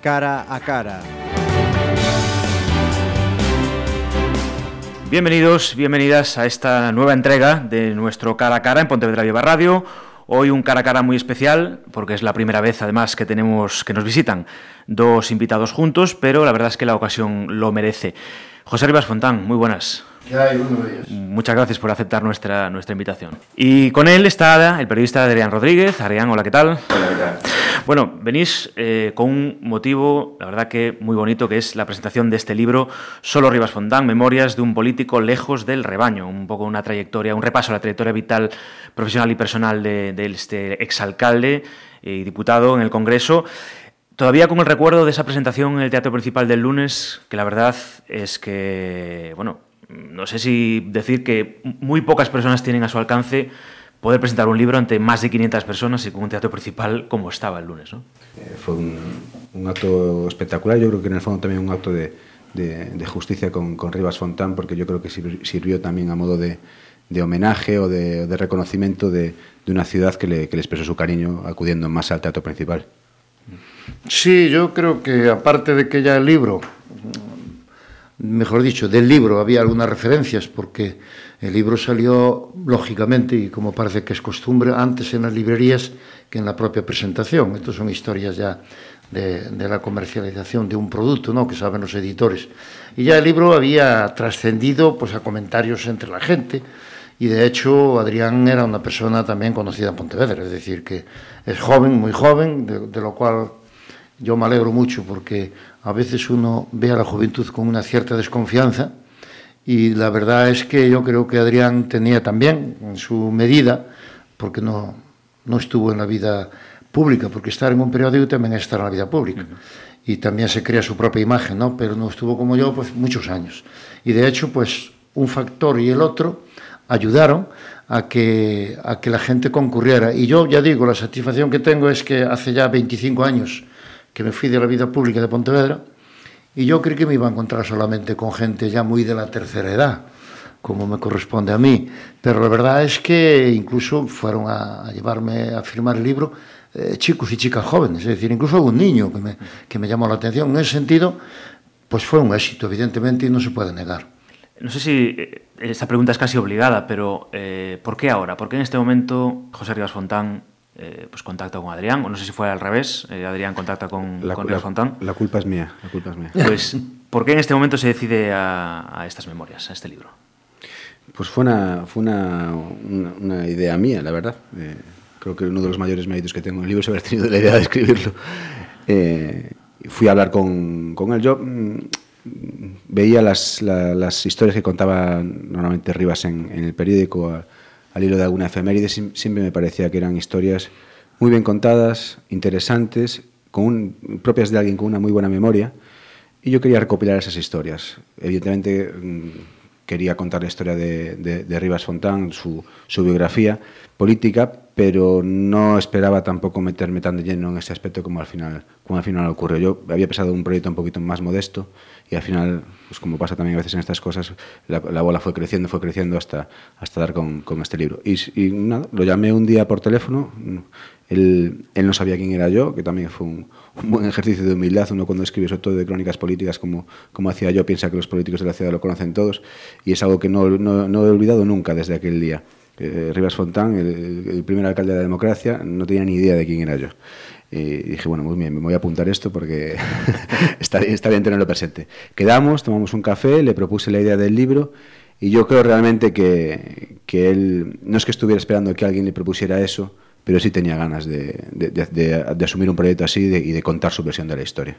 cara a cara. Bienvenidos, bienvenidas a esta nueva entrega de nuestro cara a cara en Pontevedra Viva Radio. Hoy un cara a cara muy especial, porque es la primera vez además que tenemos que nos visitan dos invitados juntos, pero la verdad es que la ocasión lo merece. José Rivas Fontán, muy buenas. Muchas gracias por aceptar nuestra, nuestra invitación. Y con él está el periodista Adrián Rodríguez. Adrián, hola, ¿qué tal? Hola, ¿qué tal? Bueno, venís eh, con un motivo, la verdad que muy bonito, que es la presentación de este libro, Solo Rivas Fontán, Memorias de un político lejos del rebaño. Un poco una trayectoria, un repaso a la trayectoria vital, profesional y personal de, de este exalcalde y diputado en el Congreso. Todavía con el recuerdo de esa presentación en el Teatro Principal del lunes, que la verdad es que, bueno, no sé si decir que muy pocas personas tienen a su alcance poder presentar un libro ante más de 500 personas y con un teatro principal como estaba el lunes. ¿no? Eh, fue un, un, acto espectacular, yo creo que en el fondo también un acto de, de, de justicia con, con, Rivas Fontán, porque yo creo que sirvió también a modo de, de homenaje o de, de reconocimiento de, una ciudad que le, que le expresó su cariño acudiendo más al teatro principal. Sí, yo creo que aparte de que ya el libro mejor dicho, del libro había algunas referencias, porque el libro salió, lógicamente, y como parece que es costumbre, antes en las librerías que en la propia presentación. Estas son historias ya de, la comercialización de un producto, ¿no? que saben los editores. Y ya el libro había trascendido pues, a comentarios entre la gente, y de hecho Adrián era una persona también conocida en Pontevedra, es decir, que es joven, muy joven, de lo cual yo me alegro mucho porque a veces uno ve a la juventud con una cierta desconfianza y la verdad es que yo creo que Adrián tenía también en su medida, porque no, no estuvo en la vida pública, porque estar en un periódico también es estar en la vida pública. Uh -huh. Y también se crea su propia imagen, ¿no? Pero no estuvo como yo pues muchos años. Y de hecho, pues un factor y el otro ayudaron a que, a que la gente concurriera. Y yo ya digo, la satisfacción que tengo es que hace ya 25 años que me fui de la vida pública de Pontevedra y yo creí que me iba a encontrar solamente con gente ya muy de la tercera edad, como me corresponde a mí. Pero la verdad es que incluso fueron a, llevarme a firmar el libro eh, chicos y chicas jóvenes, es decir, incluso algún niño que me, que me llamó la atención. En ese sentido, pues fue un éxito, evidentemente, y no se puede negar. No sé si eh, esta pregunta es casi obligada, pero eh, ¿por qué ahora? ¿Por qué en este momento José Rivas Fontán eh, pues contacta con Adrián, o no sé si fue al revés, eh, Adrián contacta con, la, con Fontán. La culpa es mía, la culpa es mía. Pues, ¿por qué en este momento se decide a, a estas memorias, a este libro? Pues fue una, fue una, una, una idea mía, la verdad. Eh, creo que uno de los mayores méritos que tengo en el libro es haber tenido la idea de escribirlo. Eh, fui a hablar con, con él. Yo mmm, veía las, la, las historias que contaba normalmente Rivas en, en el periódico a, al hilo de alguna efeméride, siempre me parecía que eran historias muy bien contadas, interesantes, con un, propias de alguien con una muy buena memoria, y yo quería recopilar esas historias. Evidentemente mm, quería contar la historia de, de, de Rivas Fontán, su, su biografía política, pero no esperaba tampoco meterme tan de lleno en ese aspecto como al final, como al final ocurrió. Yo había pensado un proyecto un poquito más modesto, y al final, pues como pasa también a veces en estas cosas, la, la bola fue creciendo, fue creciendo hasta, hasta dar con, con este libro. Y, y, nada, lo llamé un día por teléfono, él, él, no sabía quién era yo, que también fue un, un, buen ejercicio de humildad, uno cuando escribe sobre todo de crónicas políticas como, como hacía yo, piensa que los políticos de la ciudad lo conocen todos, y es algo que no, no, no he olvidado nunca desde aquel día. Eh, Rivas Fontán, el, el primer alcalde de la democracia, no tenía ni idea de quién era yo. Y dije, bueno, muy bien, me voy a apuntar esto porque está, está bien tenerlo presente. Quedamos, tomamos un café, le propuse la idea del libro y yo creo realmente que, que él, no es que estuviera esperando que alguien le propusiera eso, pero sí tenía ganas de, de, de, de asumir un proyecto así y de contar su versión de la historia.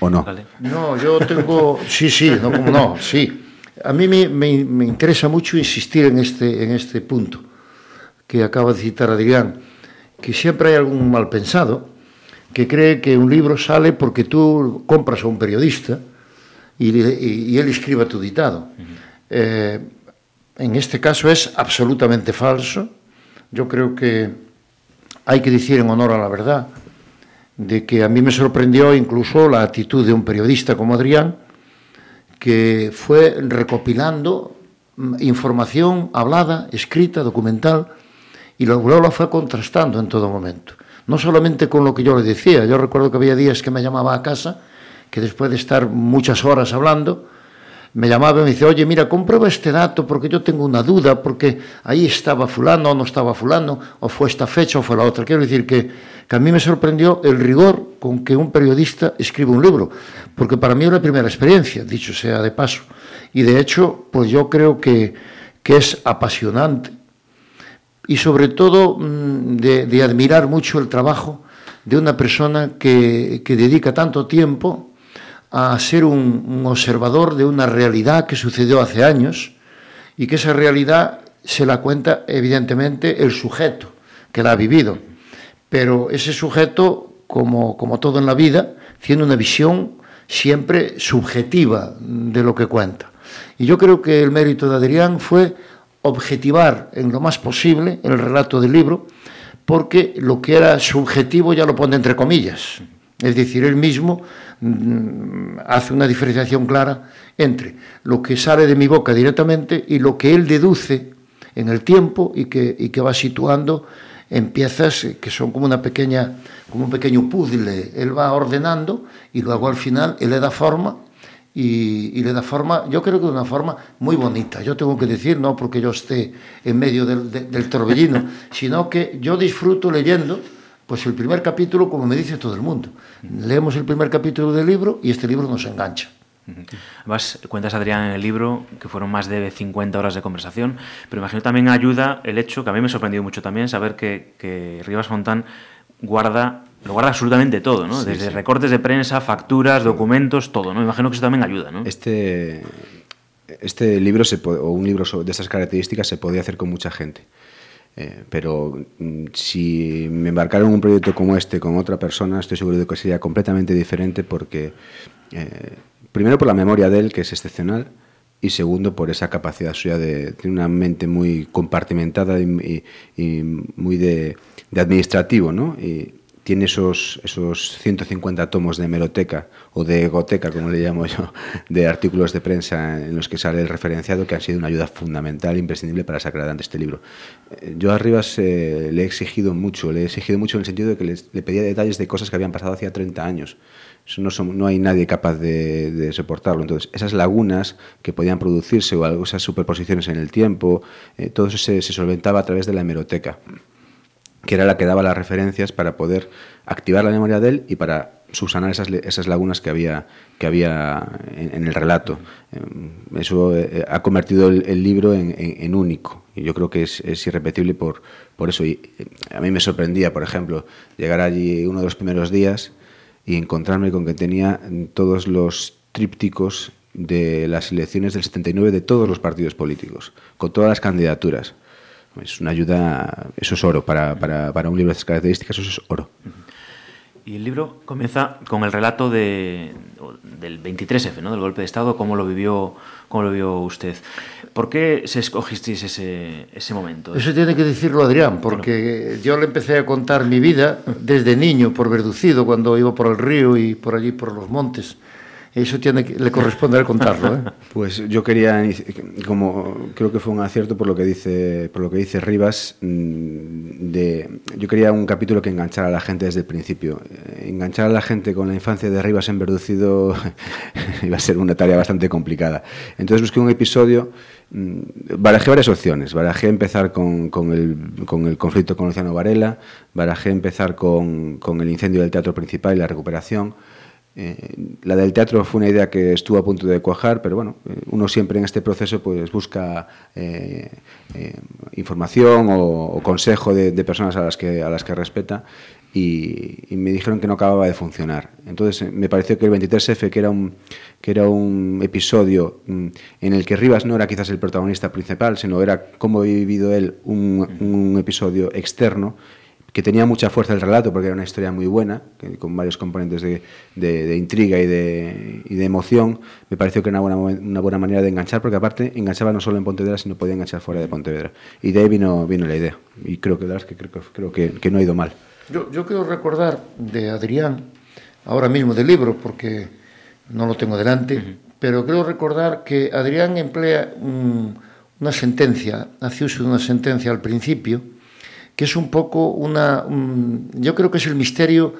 ¿O no? Vale. No, yo tengo... Sí, sí, no, como no, sí. A mí me, me, me interesa mucho insistir en este, en este punto que acaba de citar Adrián, que siempre hay algún mal pensado que cree que un libro sale porque tú compras a un periodista y, y, y él escriba tu. Uh -huh. eh, en este caso es absolutamente falso. Yo creo que hay que decir en honor a la verdad de que a mí me sorprendió incluso la actitud de un periodista como Adrián, que fue recopilando información hablada, escrita, documental, y luego la fue contrastando en todo momento. No solamente con lo que yo le decía, yo recuerdo que había días que me llamaba a casa, que después de estar muchas horas hablando, me llamaba y me dice, oye, mira, comprueba este dato porque yo tengo una duda, porque ahí estaba fulano o no estaba fulano, o fue esta fecha o fue la otra. Quiero decir que, que a mí me sorprendió el rigor con que un periodista escribe un libro, porque para mí es la primera experiencia, dicho sea de paso. Y de hecho, pues yo creo que, que es apasionante y sobre todo mm, de, admirar mucho el trabajo de una persona que, que dedica tanto tiempo a ser un, un, observador de una realidad que sucedió hace años y que esa realidad se la cuenta evidentemente el sujeto que la ha vivido. Pero ese sujeto, como, como todo en la vida, tiene una visión siempre subjetiva de lo que cuenta. Y yo creo que el mérito de Adrián fue objetivar en lo más posible el relato del libro, porque lo que era subjetivo ya lo pone entre comillas. Es decir, él mismo Mm, hace una diferenciación clara entre lo que sale de mi boca directamente y lo que él deduce en el tiempo y que, y que va situando en piezas que son como una pequeña como un pequeño puzzle él va ordenando y luego al final él le da forma y, y, le da forma, yo creo que de una forma muy bonita. Yo tengo que decir, no porque yo esté en medio del, de, del torbellino, sino que yo disfruto leyendo pues el primer capítulo, como me dice todo el mundo. Leemos el primer capítulo del libro y este libro nos engancha. Además, cuentas, Adrián, en el libro que fueron más de 50 horas de conversación, pero imagino también ayuda el hecho, que a mí me ha sorprendido mucho también, saber que, que Rivas Fontán guarda, lo guarda absolutamente todo, ¿no? Sí, Desde sí. recortes de prensa, facturas, documentos, todo, ¿no? Imagino que eso también ayuda, ¿no? Este, este libro, se o un libro de estas características, se podía hacer con mucha gente. Eh, pero mm, si me embarcara en un proyecto como este con otra persona, estoy seguro de que sería completamente diferente porque, eh, primero por la memoria de él, que es excepcional, y segundo por esa capacidad suya de tener una mente muy compartimentada y, y, y muy de, de, administrativo, ¿no? Y, tiene esos, esos 150 tomos de hemeroteca o de egoteca, como le llamo yo, de artículos de prensa en los que sale el referenciado, que han sido una ayuda fundamental, imprescindible para sacar adelante este libro. Eh, yo a Rivas eh, le he exigido mucho, le he exigido mucho en el sentido de que le, pedía detalles de cosas que habían pasado hacía 30 años. No, son, no hay nadie capaz de, de, soportarlo. Entonces, esas lagunas que podían producirse o esas superposiciones en el tiempo, eh, todo eso se, se solventaba a través de la hemeroteca que era la que daba las referencias para poder activar la memoria de él y para subsanar esas, esas lagunas que había, que había en, el relato. Eso eh, ha convertido el, libro en, único y yo creo que es, es irrepetible por, por eso. Y eh, a mí me sorprendía, por ejemplo, llegar allí uno de los primeros días y encontrarme con que tenía todos los trípticos de las elecciones del 79 de todos los partidos políticos, con todas las candidaturas. Es una ayuda, eso es oro, para, para, para un libro de estas características, eso es oro. Y el libro comienza con el relato de, del 23F, ¿no? del golpe de Estado, cómo lo vivió, cómo lo vio usted. ¿Por qué se escogisteis ese, ese momento? Eso tiene que decirlo Adrián, porque bueno. yo le empecé a contar mi vida desde niño, por Verducido, cuando iba por el río y por allí por los montes. Eso tiene que, le corresponde contarlo. ¿eh? Pues yo quería, como creo que fue un acierto por lo que dice, por lo que dice Rivas, mm, de, yo quería un capítulo que enganchara a la gente desde el principio. Eh, enganchar a la gente con la infancia de Rivas en Verducido iba a ser una tarea bastante complicada. Entonces busqué un episodio, mm, barajé varias opciones. Barajé empezar con, con, el, con el conflicto con Luciano Varela, barajé empezar con, con el incendio del teatro principal y la recuperación. Eh, la del teatro fue una idea que estuvo a punto de cuajar, pero bueno, eh, uno siempre en este proceso pues busca eh, información o, o consejo de, de, personas a las que, a las que respeta y, y, me dijeron que no acababa de funcionar. Entonces me pareció que el 23F, que era un, que era un episodio mm, en el que Rivas no era quizás el protagonista principal, sino era cómo había vivido él un, un episodio externo, que tenía mucha fuerza el relato porque era una historia muy buena, que, con varios componentes de, de, de intriga y de, y de, emoción, me pareció que era una buena, una buena manera de enganchar, porque aparte enganchaba no solo en Pontevedra, sino podía enganchar fuera de Pontevedra. Y de ahí vino, vino la idea. Y creo que, que, creo, creo que, que no ha ido mal. Yo, yo quiero recordar de Adrián, ahora mismo del libro, porque no lo tengo delante, uh -huh. pero quiero recordar que Adrián emplea un, una sentencia, hace uso de una sentencia al principio, que es un poco una... yo creo que es el misterio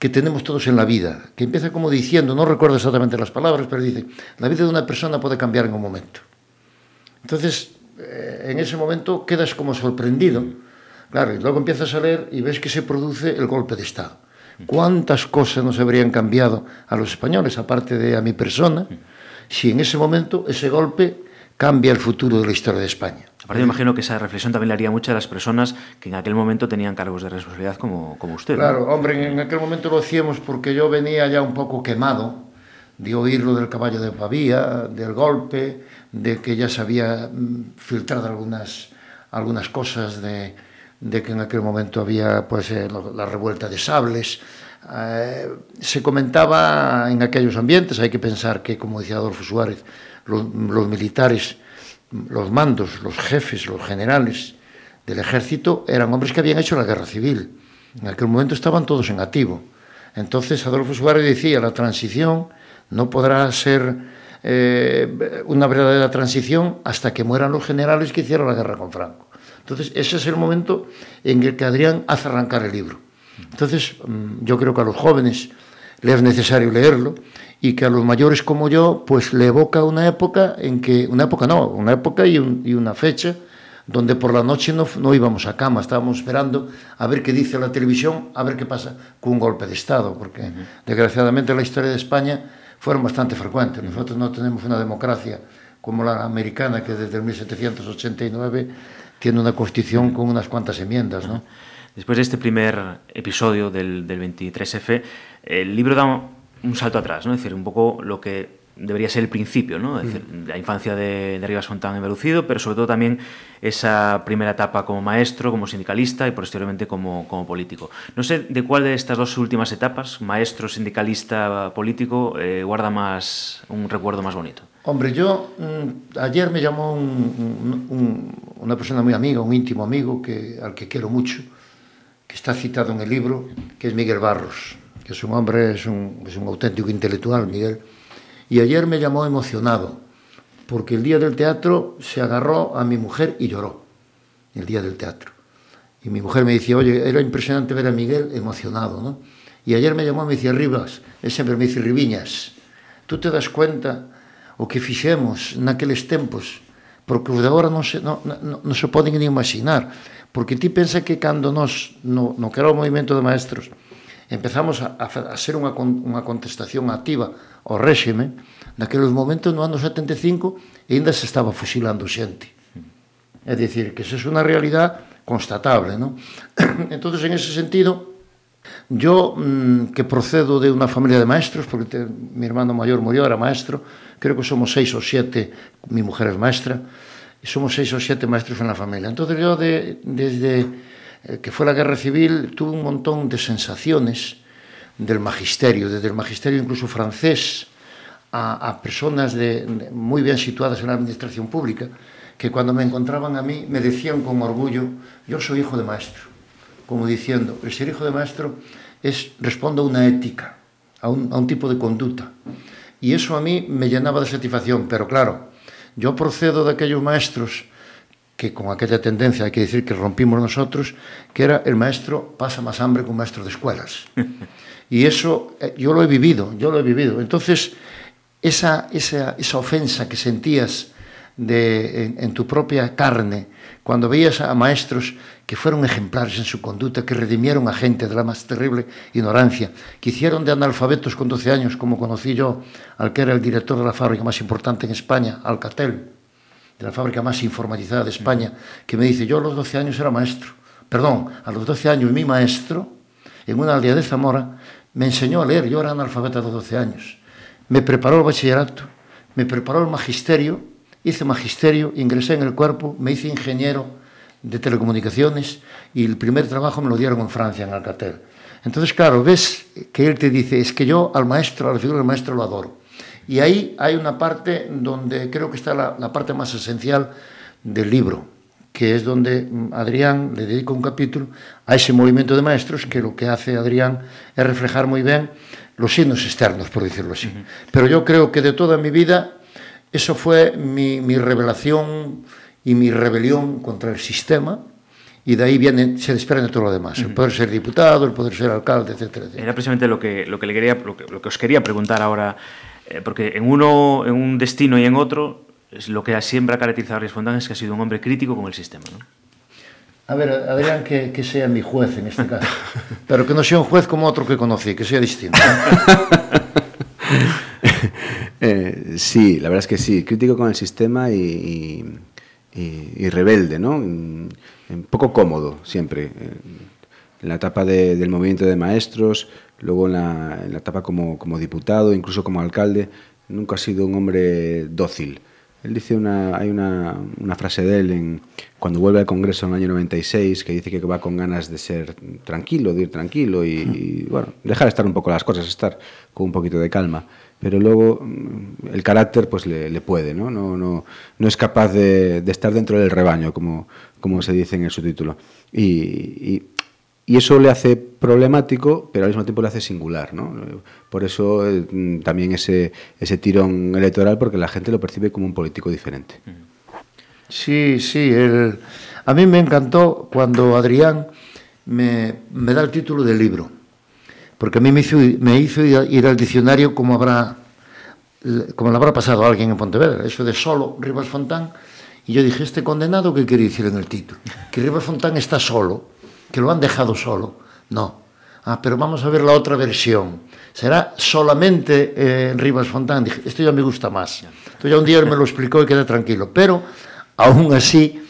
que tenemos todos en la vida, que empieza como diciendo, no recuerdo exactamente las palabras, pero dice, la vida de una persona puede cambiar en un momento. Entonces, eh, en ese momento quedas como sorprendido, claro, y luego empiezas a leer y ves que se produce el golpe de Estado. ¿Cuántas cosas nos habrían cambiado a los españoles, aparte de a mi persona, si en ese momento ese golpe cambia el futuro de la historia de España? Aparte, me imagino que esa reflexión también le haría mucho a las personas que en aquel momento tenían cargos de responsabilidad como, como usted. Claro, hombre, en aquel momento lo hacíamos porque yo venía ya un poco quemado de oír lo del caballo de Pavía, del golpe, de que ya se había mm, filtrado algunas, algunas cosas de, de que en aquel momento había pues, eh, la revuelta de sables. Eh, se comentaba en aquellos ambientes, hay que pensar que, como decía Adolfo Suárez, los, militares, los mandos, los jefes, los generales del ejército eran hombres que habían hecho la guerra civil. En aquel momento estaban todos en activo. Entonces Adolfo Suárez decía, la transición no podrá ser eh, una verdadera transición hasta que mueran los generales que hicieron la guerra con Franco. Entonces, ese es el momento en el que Adrián hace arrancar el libro. Entonces, mm, yo creo que a los jóvenes les es necesario leerlo y que a los mayores como yo, pues le evoca una época en que, una época no, una época y, una fecha donde por la noche no, no, íbamos a cama, estábamos esperando a ver qué dice la televisión, a ver qué pasa con un golpe de Estado, porque desgraciadamente la historia de España fueron bastante frecuentes. Nosotros no tenemos una democracia como la americana, que desde el 1789 tiene una constitución con unas cuantas enmiendas. ¿no? Después de este primer episodio del, del 23F, el libro da un salto atrás, ¿no? es decir, un poco lo que debería ser el principio, ¿no? Es decir, la infancia de, de Rivas Fontán en Belucido, pero sobre todo también esa primera etapa como maestro, como sindicalista y posteriormente como, como político. No sé de cuál de estas dos últimas etapas, maestro, sindicalista, político, eh, guarda más un recuerdo más bonito. Hombre, yo mmm, ayer me llamó un, un, una persona muy amiga, un íntimo amigo que, al que quiero mucho, que está citado en el libro, que es Miguel Barros, que es un hombre, es un, es un auténtico intelectual, Miguel, y ayer me llamó emocionado, porque el día del teatro se agarró a mi mujer y lloró, el día del teatro. Y mi mujer me decía, oye, era impresionante ver a Miguel emocionado, ¿no? Y ayer me llamó, me decía, Rivas, él siempre me dice, Riviñas, tú te das cuenta o que fixemos naqueles tempos, porque os de agora non se, non, non, non se poden ni imaginar, porque ti pensa que cando nos, no, no que era o movimento de maestros, empezamos a, a ser unha, unha contestación activa ao réxime, naqueles momentos no ano 75 ainda se estaba fusilando xente. É dicir, que esa é unha realidad constatable, ¿no? Entonces, en ese sentido, yo mmm, que procedo de unha familia de maestros, porque te, mi hermano mayor murió, era maestro, creo que somos seis ou siete, mi mujer es maestra, y somos seis ou siete maestros en la familia. Entonces yo de, desde que fue la guerra civil, tuve un montón de sensaciones del magisterio, desde el magisterio incluso francés a, personas muy bien situadas en la administración pública, que cuando me encontraban a mí me decían con orgullo, yo soy hijo de maestro, como diciendo, el ser hijo de maestro es, responde a una ética, a un tipo de conducta. Y eso a mí me llenaba de satisfacción, pero claro, yo procedo de aquellos maestros que con aquella tendencia, hay que decir que rompimos nosotros, que era el maestro pasa más hambre que un maestro de escuelas. Y eso eh, yo lo he vivido, yo lo he vivido. Entonces, esa, esa, esa ofensa que sentías de, en, en tu propia carne, cuando veías a maestros que fueron ejemplares en su conducta, que redimieron a gente de la más terrible ignorancia, que hicieron de analfabetos con 12 años, como conocí yo al que era el director de la fábrica más importante en España, Alcatel, de la fábrica más informatizada de España, que me dice, yo a los 12 años era maestro. Perdón, a los 12 años mi maestro, en una aldea de Zamora, me enseñó a leer, yo era analfabeta a los 12 años. Me preparó el bachillerato, me preparó el magisterio, hice magisterio, ingresé en el cuerpo, me hice ingeniero de telecomunicaciones y el primer trabajo me lo dieron en Francia, en Alcatel. Entonces, claro, ves que él te dice, es que yo al maestro, a la figura del maestro lo adoro. Y ahí hay una parte donde creo que está la, la parte más esencial del libro, que es donde mm, Adrián le dedica un capítulo a ese movimiento de maestros que lo que hace Adrián es reflejar muy bien los signos externos, por decirlo así. Uh -huh. Pero yo creo que de toda mi vida eso fue mi, mi revelación y mi rebelión contra el sistema y de ahí viene, se desprende todo lo demás, el poder ser diputado, el poder ser alcalde, etcétera. etcétera. Era precisamente lo que, lo que, le quería, lo que, lo que os quería preguntar ahora, eh, porque en uno, en un destino y en otro, es lo que siempre ha caracterizado a Ríos Fontán es que ha sido un hombre crítico con el sistema. ¿no? A ver, Adrián, que, que sea mi juez en este caso, pero que no sea un juez como otro que conocí, que sea distinto. eh, sí, la verdad es que sí, crítico con el sistema y, y y, y rebelde, ¿no? Un poco cómodo siempre. En la etapa de, del movimiento de maestros, luego en la, en la etapa como, como, diputado, incluso como alcalde, nunca ha sido un hombre dócil. Él dice una, hay una, una frase de él en, cuando vuelve al Congreso en el año 96 que dice que va con ganas de ser tranquilo, de ir tranquilo y, y bueno, dejar estar un poco las cosas, estar con un poquito de calma pero luego mm, el carácter pues le, le puede, ¿no? No, no, no es capaz de, de, estar dentro del rebaño, como, como se dice en el subtítulo. Y, y, y, eso le hace problemático, pero al mismo tiempo le hace singular, ¿no? Por eso eh, también ese, ese tirón electoral, porque la gente lo percibe como un político diferente. Sí, sí. A mí me encantó cuando Adrián me, me da el título del libro porque a mí me hizo, me hizo ir al diccionario como habrá como le habrá pasado a alguien en Pontevedra, eso de solo Rivas Fontán, y yo dije, este condenado, ¿qué quiere decir en el título? Que Rivas Fontán está solo, que lo han dejado solo. No. Ah, pero vamos a ver la otra versión. ¿Será solamente eh, Rivas Fontán? Dije, esto ya me gusta más. Entonces ya un día él me lo explicó y quedé tranquilo. Pero, aún así,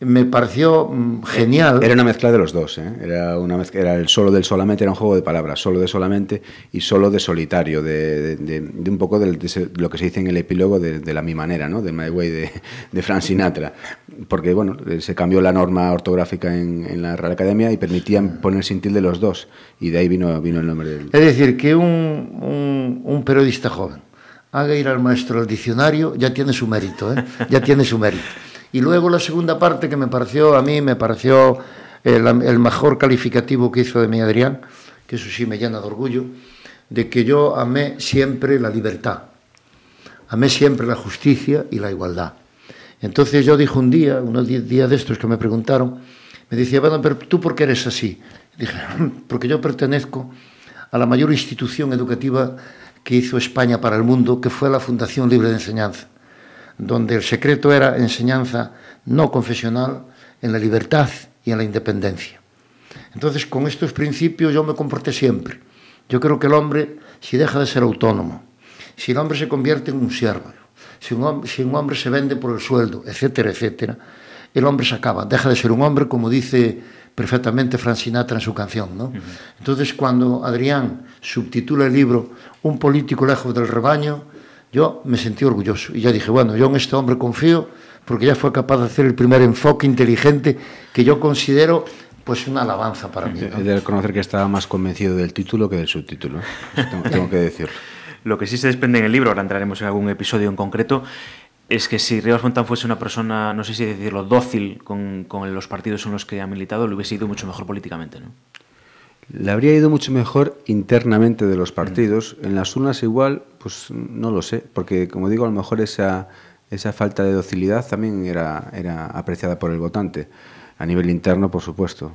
me pareció mm, genial. Era una mezcla de los dos, ¿eh? era, una mezcla, era el solo del solamente, era un juego de palabras, solo de solamente y solo de solitario, de, de, de un poco de, lo que se dice en el epílogo de, de la mi manera, ¿no? de My Way de, de Frank Sinatra, porque bueno, se cambió la norma ortográfica en, en la Real Academia y permitían poner sin tilde los dos, y de ahí vino, vino el nombre del... Es decir, que un, un, un periodista joven haga ir al maestro al diccionario, ya tiene su mérito, ¿eh? ya tiene su mérito. Y luego la segunda parte que me pareció, a mí me pareció el, el, mejor calificativo que hizo de mí Adrián, que eso sí me llena de orgullo, de que yo amé siempre la libertad, amé siempre la justicia y la igualdad. Entonces yo dije un día, unos días de estos que me preguntaron, me decía, bueno, pero tú por qué eres así? Dije, porque yo pertenezco a la mayor institución educativa que hizo España para el mundo, que fue la Fundación Libre de Enseñanza donde el secreto era enseñanza no confesional en la libertad y en la independencia. Entonces, con estos principios yo me comporté siempre. Yo creo que el hombre, si deja de ser autónomo, si el hombre se convierte en un siervo, si un, hombre, si un hombre se vende por el sueldo, etcétera, etcétera, el hombre se acaba, deja de ser un hombre, como dice perfectamente Frank Sinatra en su canción. ¿no? Uh -huh. Entonces, cuando Adrián subtitula el libro Un político lejos del rebaño, yo me sentí orgulloso y ya dije, bueno, yo en este hombre confío porque ya fue capaz de hacer el primer enfoque inteligente que yo considero pues una alabanza para mí. ¿no? He de reconocer que estaba más convencido del título que del subtítulo, tengo, tengo que decirlo. Lo que sí se desprende en el libro, ahora entraremos en algún episodio en concreto, es que si Rivas Fontán fuese una persona, no sé si decirlo, dócil con, con los partidos en los que ha militado, le hubiese ido mucho mejor políticamente, ¿no? Le habría ido mucho mejor internamente de los partidos. En las urnas igual, pues no lo sé, porque como digo, a lo mejor esa, esa falta de docilidad también era, era apreciada por el votante. A nivel interno, por supuesto.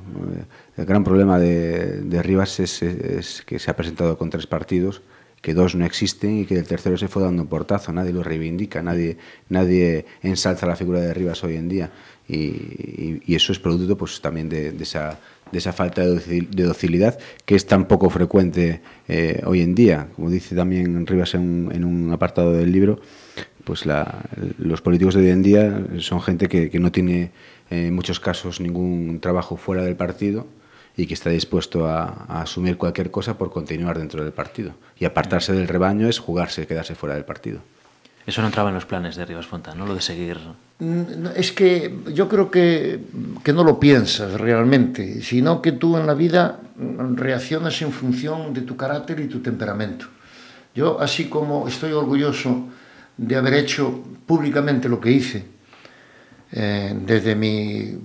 El gran problema de, de Rivas es, es, que se ha presentado con tres partidos, que dos no existen y que el tercero se fue dando un portazo. Nadie lo reivindica, nadie, nadie ensalza la figura de Rivas hoy en día. Y, eso es producto pues, también de, esa de esa falta de docilidad que es tan poco frecuente eh, hoy en día. Como dice también Rivas en, en un apartado del libro, pues la, los políticos de hoy en día son gente que, que no tiene eh, en muchos casos ningún trabajo fuera del partido y que está dispuesto a, a, asumir cualquier cosa por continuar dentro del partido. Y apartarse del rebaño es jugarse, quedarse fuera del partido. Eso no entraba en los planes de Rivas Fontán, ¿no? Lo de seguir... Es que yo creo que, que no lo piensas realmente, sino que tú en la vida reaccionas en función de tu carácter y tu temperamento. Yo, así como estoy orgulloso de haber hecho públicamente lo que hice, eh, desde mi,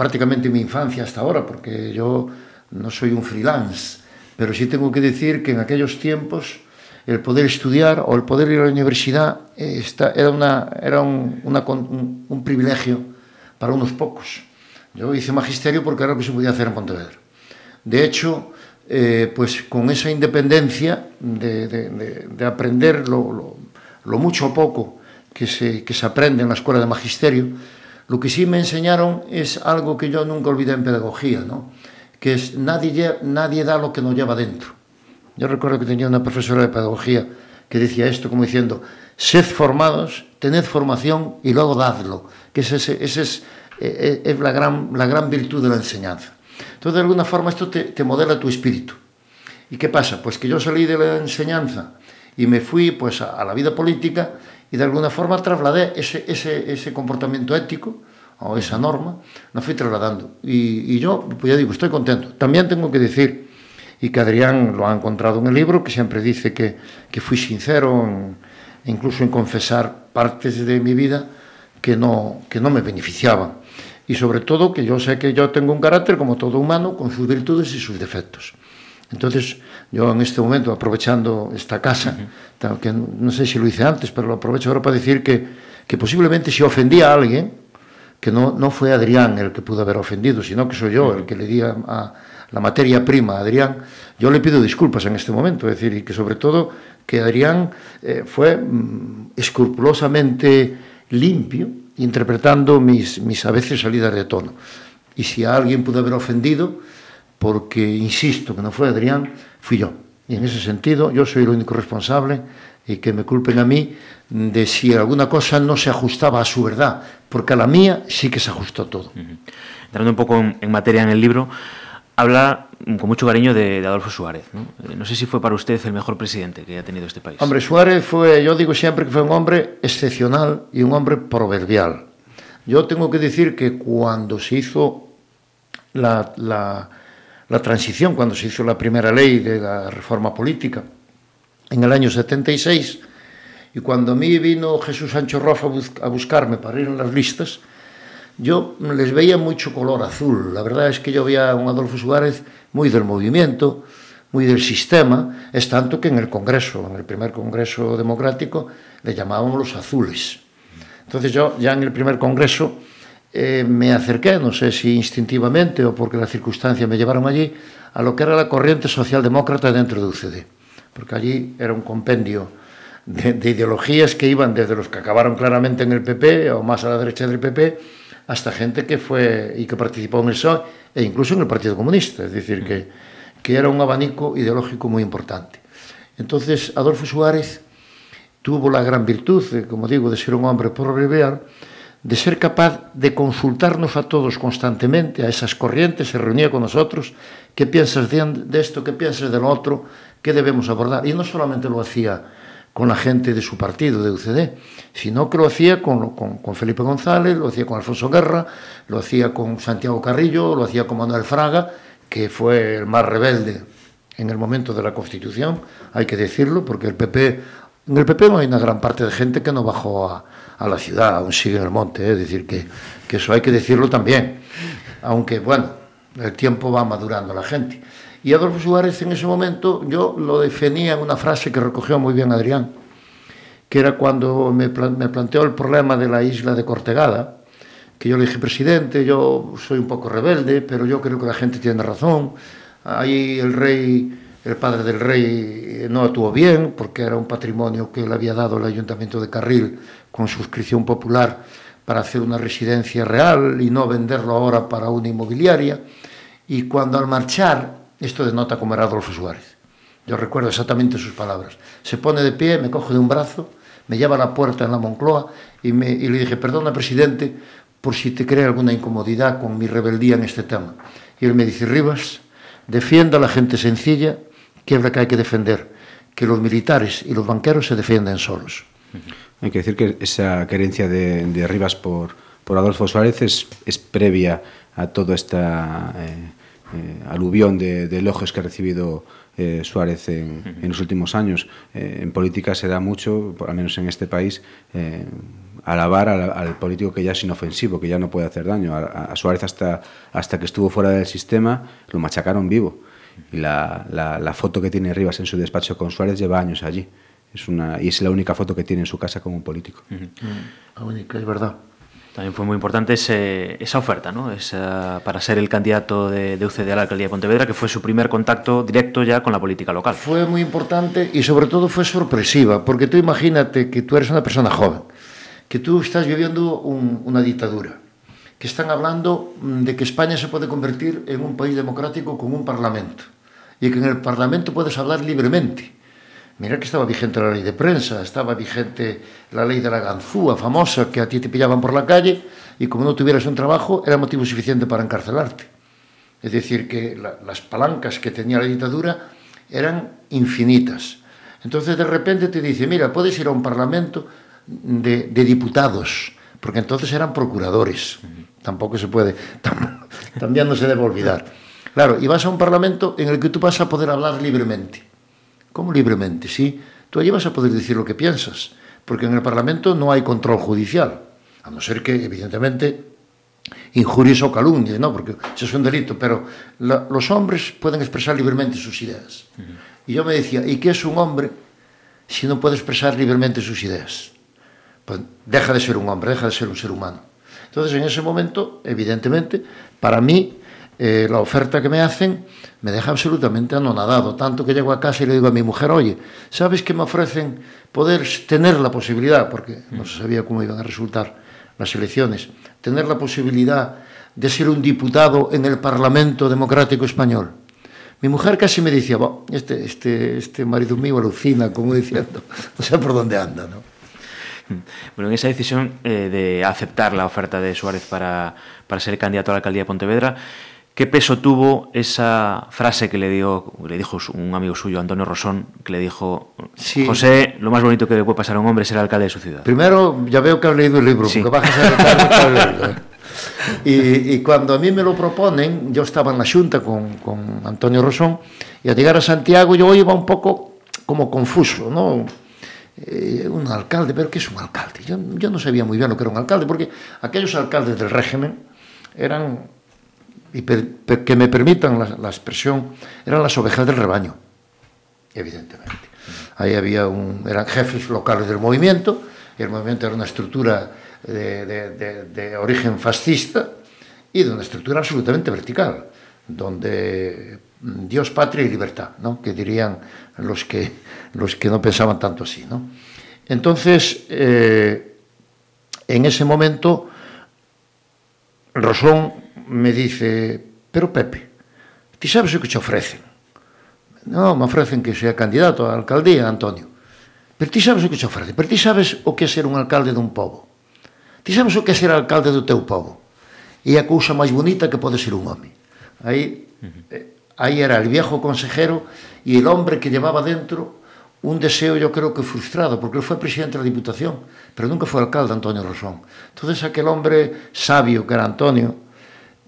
prácticamente mi infancia hasta ahora, porque yo no soy un freelance, pero sí tengo que decir que en aquellos tiempos el poder estudiar o el poder ir a la universidad eh, era, una, era un, un, privilegio para unos pocos. Yo hice magisterio porque era lo que se podía hacer en Pontevedra. De hecho, eh, pues con esa independencia de, de, de, de aprender lo, lo, lo, mucho o poco que se, que se aprende en la escuela de magisterio, lo que sí me enseñaron es algo que yo nunca olvidé en pedagogía, ¿no? que es nadie, nadie da lo que no lleva dentro. Yo recuerdo que tenía una profesora de pedagogía que decía esto como diciendo, sed formados, tened formación y luego dadlo, que ese, ese es, eh, es la, gran, la gran virtud de la enseñanza. Entonces, de alguna forma, esto te, te, modela tu espíritu. ¿Y qué pasa? Pues que yo salí de la enseñanza y me fui pues, a, a la vida política y de alguna forma trasladé ese, ese, ese comportamiento ético o esa norma, la fui trasladando. Y, y yo, pues ya digo, estoy contento. También tengo que decir, y que Adrián lo ha encontrado en el libro, que siempre dice que, que fui sincero, en, incluso en confesar partes de mi vida que no, que no me beneficiaban. Y sobre todo que yo sé que yo tengo un carácter como todo humano, con sus virtudes y sus defectos. Entonces, yo en este momento, aprovechando esta casa, uh -huh. que no sé si lo hice antes, pero lo aprovecho ahora para decir que, que posiblemente si ofendía a alguien, que no, no fue Adrián el que pudo haber ofendido, sino que soy yo el que le di a, a la materia prima a Adrián, yo le pido disculpas en este momento, es decir, y que sobre todo que Adrián eh, fue mm, escrupulosamente limpio, interpretando mis, mis a veces salidas de tono. Y si a alguien pudo haber ofendido, porque insisto que no fue Adrián, fui yo. Y en ese sentido, yo soy el único responsable y que me culpen a mí de si alguna cosa no se ajustaba a su verdad, porque a la mía sí que se ajustó todo. Uh -huh. Entrando un poco en, en, materia en el libro, habla con mucho cariño de, de Adolfo Suárez. ¿no? ¿no? sé si fue para usted el mejor presidente que ha tenido este país. Hombre, Suárez fue, yo digo siempre que fue un hombre excepcional y un hombre proverbial. Yo tengo que decir que cuando se hizo la, la, la transición, cuando se hizo la primera ley de la reforma política, en el año 76, y cuando a mí vino Jesús Sancho Rofa a buscarme para ir en las listas, yo les veía mucho color azul. La verdad es que yo veía a un Adolfo Suárez muy del movimiento, muy del sistema, es tanto que en el Congreso, en el primer Congreso democrático, le llamábamos los azules. Entonces yo ya en el primer Congreso eh, me acerqué, no sé si instintivamente o porque las circunstancias me llevaron allí, a lo que era la corriente socialdemócrata dentro de UCD porque allí era un compendio de, de, ideologías que iban desde los que acabaron claramente en el PP o más a la derecha del PP hasta gente que fue y que participó en el PSOE e incluso en el Partido Comunista, es decir, que, que era un abanico ideológico muy importante. Entonces, Adolfo Suárez tuvo la gran virtud, de, como digo, de ser un hombre proverbial, de ser capaz de consultarnos a todos constantemente, a esas corrientes, se reunía con nosotros, ¿qué piensas de, esto? ¿Qué piensas de lo otro? ¿Qué debemos abordar? Y no solamente lo hacía con la gente de su partido, de UCD, sino que lo hacía con, Felipe González, lo hacía con Alfonso Guerra, lo hacía con Santiago Carrillo, lo hacía con Manuel Fraga, que fue el más rebelde en el momento de la Constitución, hay que decirlo, porque el PP, en el PP no hay una gran parte de gente que no bajó a, a la ciudad, aún sigue en el monte, ¿eh? es decir, que, que eso hay que decirlo también, aunque bueno, el tiempo va madurando la gente. Y Adolfo Suárez en ese momento yo lo definía en una frase que recogió muy bien Adrián, que era cuando me, me planteó el problema de la isla de Cortegada, que yo le dije, presidente, yo soy un poco rebelde, pero yo creo que la gente tiene razón. Ahí el rey, el padre del rey no actuó bien, porque era un patrimonio que le había dado el ayuntamiento de Carril con suscripción popular para hacer una residencia real y no venderlo ahora para una inmobiliaria. Y cuando al marchar esto denota cómo era Adolfo Suárez. Yo recuerdo exactamente sus palabras. Se pone de pie, me coge de un brazo, me lleva a la puerta en la Moncloa y, me, y le dije, perdona, presidente, por si te crea alguna incomodidad con mi rebeldía en este tema. Y él me dice, Rivas, defienda a la gente sencilla, que es la que hay que defender, que los militares y los banqueros se defienden solos. Hay que decir que esa querencia de, de Rivas por, por Adolfo Suárez es, es previa a toda esta... Eh, eh, aluvión de, de, elogios que ha recibido eh, Suárez en, uh -huh. en, los últimos años. Eh, en política se da mucho, al menos en este país, eh, alabar al, al, político que ya es inofensivo, que ya no puede hacer daño. A, a, Suárez hasta, hasta que estuvo fuera del sistema lo machacaron vivo. Y la, la, la, foto que tiene Rivas en su despacho con Suárez lleva años allí. Es una, y es la única foto que tiene en su casa como un político. Uh -huh. La única, es verdad. También fue muy importante ese, esa oferta, ¿no? Esa, para ser el candidato de, de, UCD a la alcaldía de Pontevedra, que fue su primer contacto directo ya con la política local. Fue muy importante y sobre todo fue sorpresiva, porque tú imagínate que tú eres una persona joven, que tú estás viviendo un, una dictadura, que están hablando mm, de que España se puede convertir en un país democrático con un parlamento y que en el parlamento puedes hablar libremente Mira que estaba vigente la ley de prensa, estaba vigente la ley de la ganzúa famosa, que a ti te pillaban por la calle y como no tuvieras un trabajo era motivo suficiente para encarcelarte. Es decir, que la, las palancas que tenía la dictadura eran infinitas. Entonces de repente te dice, mira, puedes ir a un parlamento de diputados, porque entonces eran procuradores. Tampoco se puede, tam, también no se debe olvidar. Claro, y vas a un parlamento en el que tú vas a poder hablar libremente. ¿Cómo libremente? Sí, tú allí vas a poder decir lo que piensas, porque en el Parlamento no hay control judicial, a no ser que, evidentemente, injurias o calumnias, ¿no? porque eso es un delito, pero la, los hombres pueden expresar libremente sus ideas. Uh -huh. Y yo me decía, ¿y qué es un hombre si no puede expresar libremente sus ideas? Pues deja de ser un hombre, deja de ser un ser humano. Entonces, en ese momento, evidentemente, para mí, eh, la oferta que me hacen me deja absolutamente anonadado, tanto que llego a casa y le digo a mi mujer, oye, ¿sabes que me ofrecen poder tener la posibilidad, porque no se sabía cómo iban a resultar las elecciones, tener la posibilidad de ser un diputado en el Parlamento Democrático Español? Mi mujer casi me decía, este, este, este marido mío alucina, como diciendo, no sé por dónde anda, ¿no? Bueno, en esa decisión eh, de aceptar la oferta de Suárez para, para ser candidato a la alcaldía de Pontevedra, ¿Qué peso tuvo esa frase que le, dio, le dijo un amigo suyo, Antonio Rosón, que le dijo, sí. José, lo más bonito que le puede pasar a un hombre es ser alcalde de su ciudad? Primero, ya veo que has leído el libro, sí. porque vas a leído. Y, y, cuando a mí me lo proponen, yo estaba en la Junta con, con Antonio Rosón, y al llegar a Santiago yo iba un poco como confuso, ¿no? Eh, un alcalde, pero ¿qué es un alcalde? Yo, yo no sabía muy bien lo que era un alcalde, porque aquellos alcaldes del régimen eran que me permitan la, expresión, eran las ovejas del rebaño, evidentemente. Ahí había un, eran jefes locales del movimiento, y el movimiento era una estructura de, de, origen fascista y de una estructura absolutamente vertical, donde Dios, patria y libertad, ¿no? que dirían los que, los que no pensaban tanto así. ¿no? Entonces, eh, en ese momento, Rosón me dice, pero Pepe, ti sabes o que te ofrecen? Non, me ofrecen que sea candidato á alcaldía, Antonio. Pero ti sabes o que te ofrecen? Pero ti sabes o que é ser un alcalde dun pobo? Ti sabes o que é ser alcalde do teu pobo? E a cousa máis bonita que pode ser un home. Aí, aí era el viejo consejero e el hombre que llevaba dentro un deseo yo creo que frustrado, porque él fue presidente de la Diputación, pero nunca fue alcalde Antonio Rosón. Entonces aquel hombre sabio que era Antonio,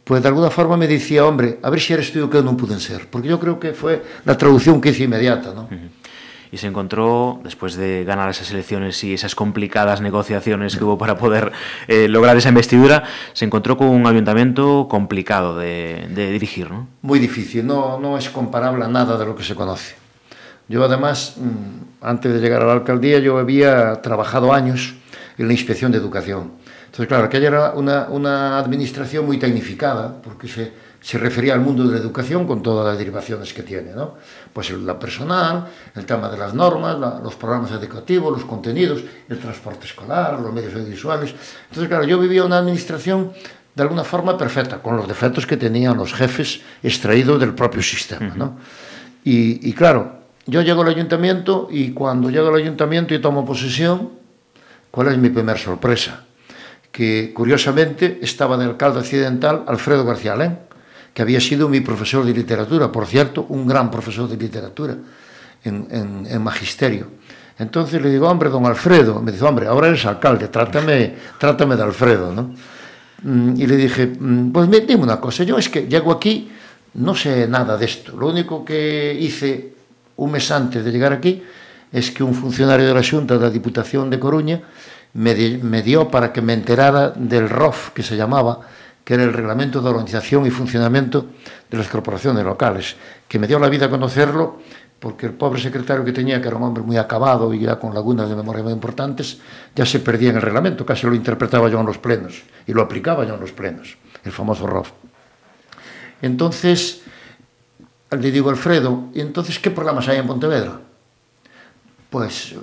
pues de alguna forma me decía, hombre, a ver si eres tú que non puden ser, porque yo creo que fue la traducción que hice inmediata, ¿no? Y se encontró, después de ganar esas elecciones y esas complicadas negociaciones que hubo para poder eh, lograr esa investidura, se encontró con un ayuntamiento complicado de, de dirigir, ¿no? Muy difícil, no, no es comparable a nada de lo que se conoce. Yo además, mm, antes de llegar a la alcaldía, yo había trabajado años en la inspección de educación Entonces, claro, aquella era una, una administración muy tecnificada, porque se, se refería al mundo de la educación con todas las derivaciones que tiene, ¿no? Pues la personal, el tema de las normas, la, los programas educativos, los contenidos, el transporte escolar, los medios audiovisuales. Entonces, claro, yo vivía una administración de alguna forma perfecta, con los defectos que tenían los jefes extraídos del propio sistema, ¿no? Y, y claro, yo llego al ayuntamiento y cuando llego al ayuntamiento y tomo posesión, ¿cuál es mi primera sorpresa? que curiosamente estaba de alcalde accidental Alfredo García Alén, que había sido mi profesor de literatura, por cierto, un gran profesor de literatura en, magisterio. Entonces le digo, hombre, don Alfredo, me dice, hombre, ahora eres alcalde, trátame, trátame de Alfredo, ¿no? Mm, y le dije, mm, pues dime una cosa, yo es que llego aquí, no sé nada de esto, lo único que hice un mes antes de llegar aquí es que un funcionario de la Junta de la Diputación de Coruña me dio para que me enterara del ROF, que se llamaba, que era el Reglamento de Organización y Funcionamiento de las Corporaciones Locales, que me dio la vida conocerlo, porque el pobre secretario que tenía, que era un hombre muy acabado y ya con lagunas de memoria muy importantes, ya se perdía en el reglamento, casi lo interpretaba yo en los plenos y lo aplicaba yo en los plenos, el famoso ROF. Entonces, le digo Alfredo, ¿y entonces qué programas hay en Pontevedra? Pues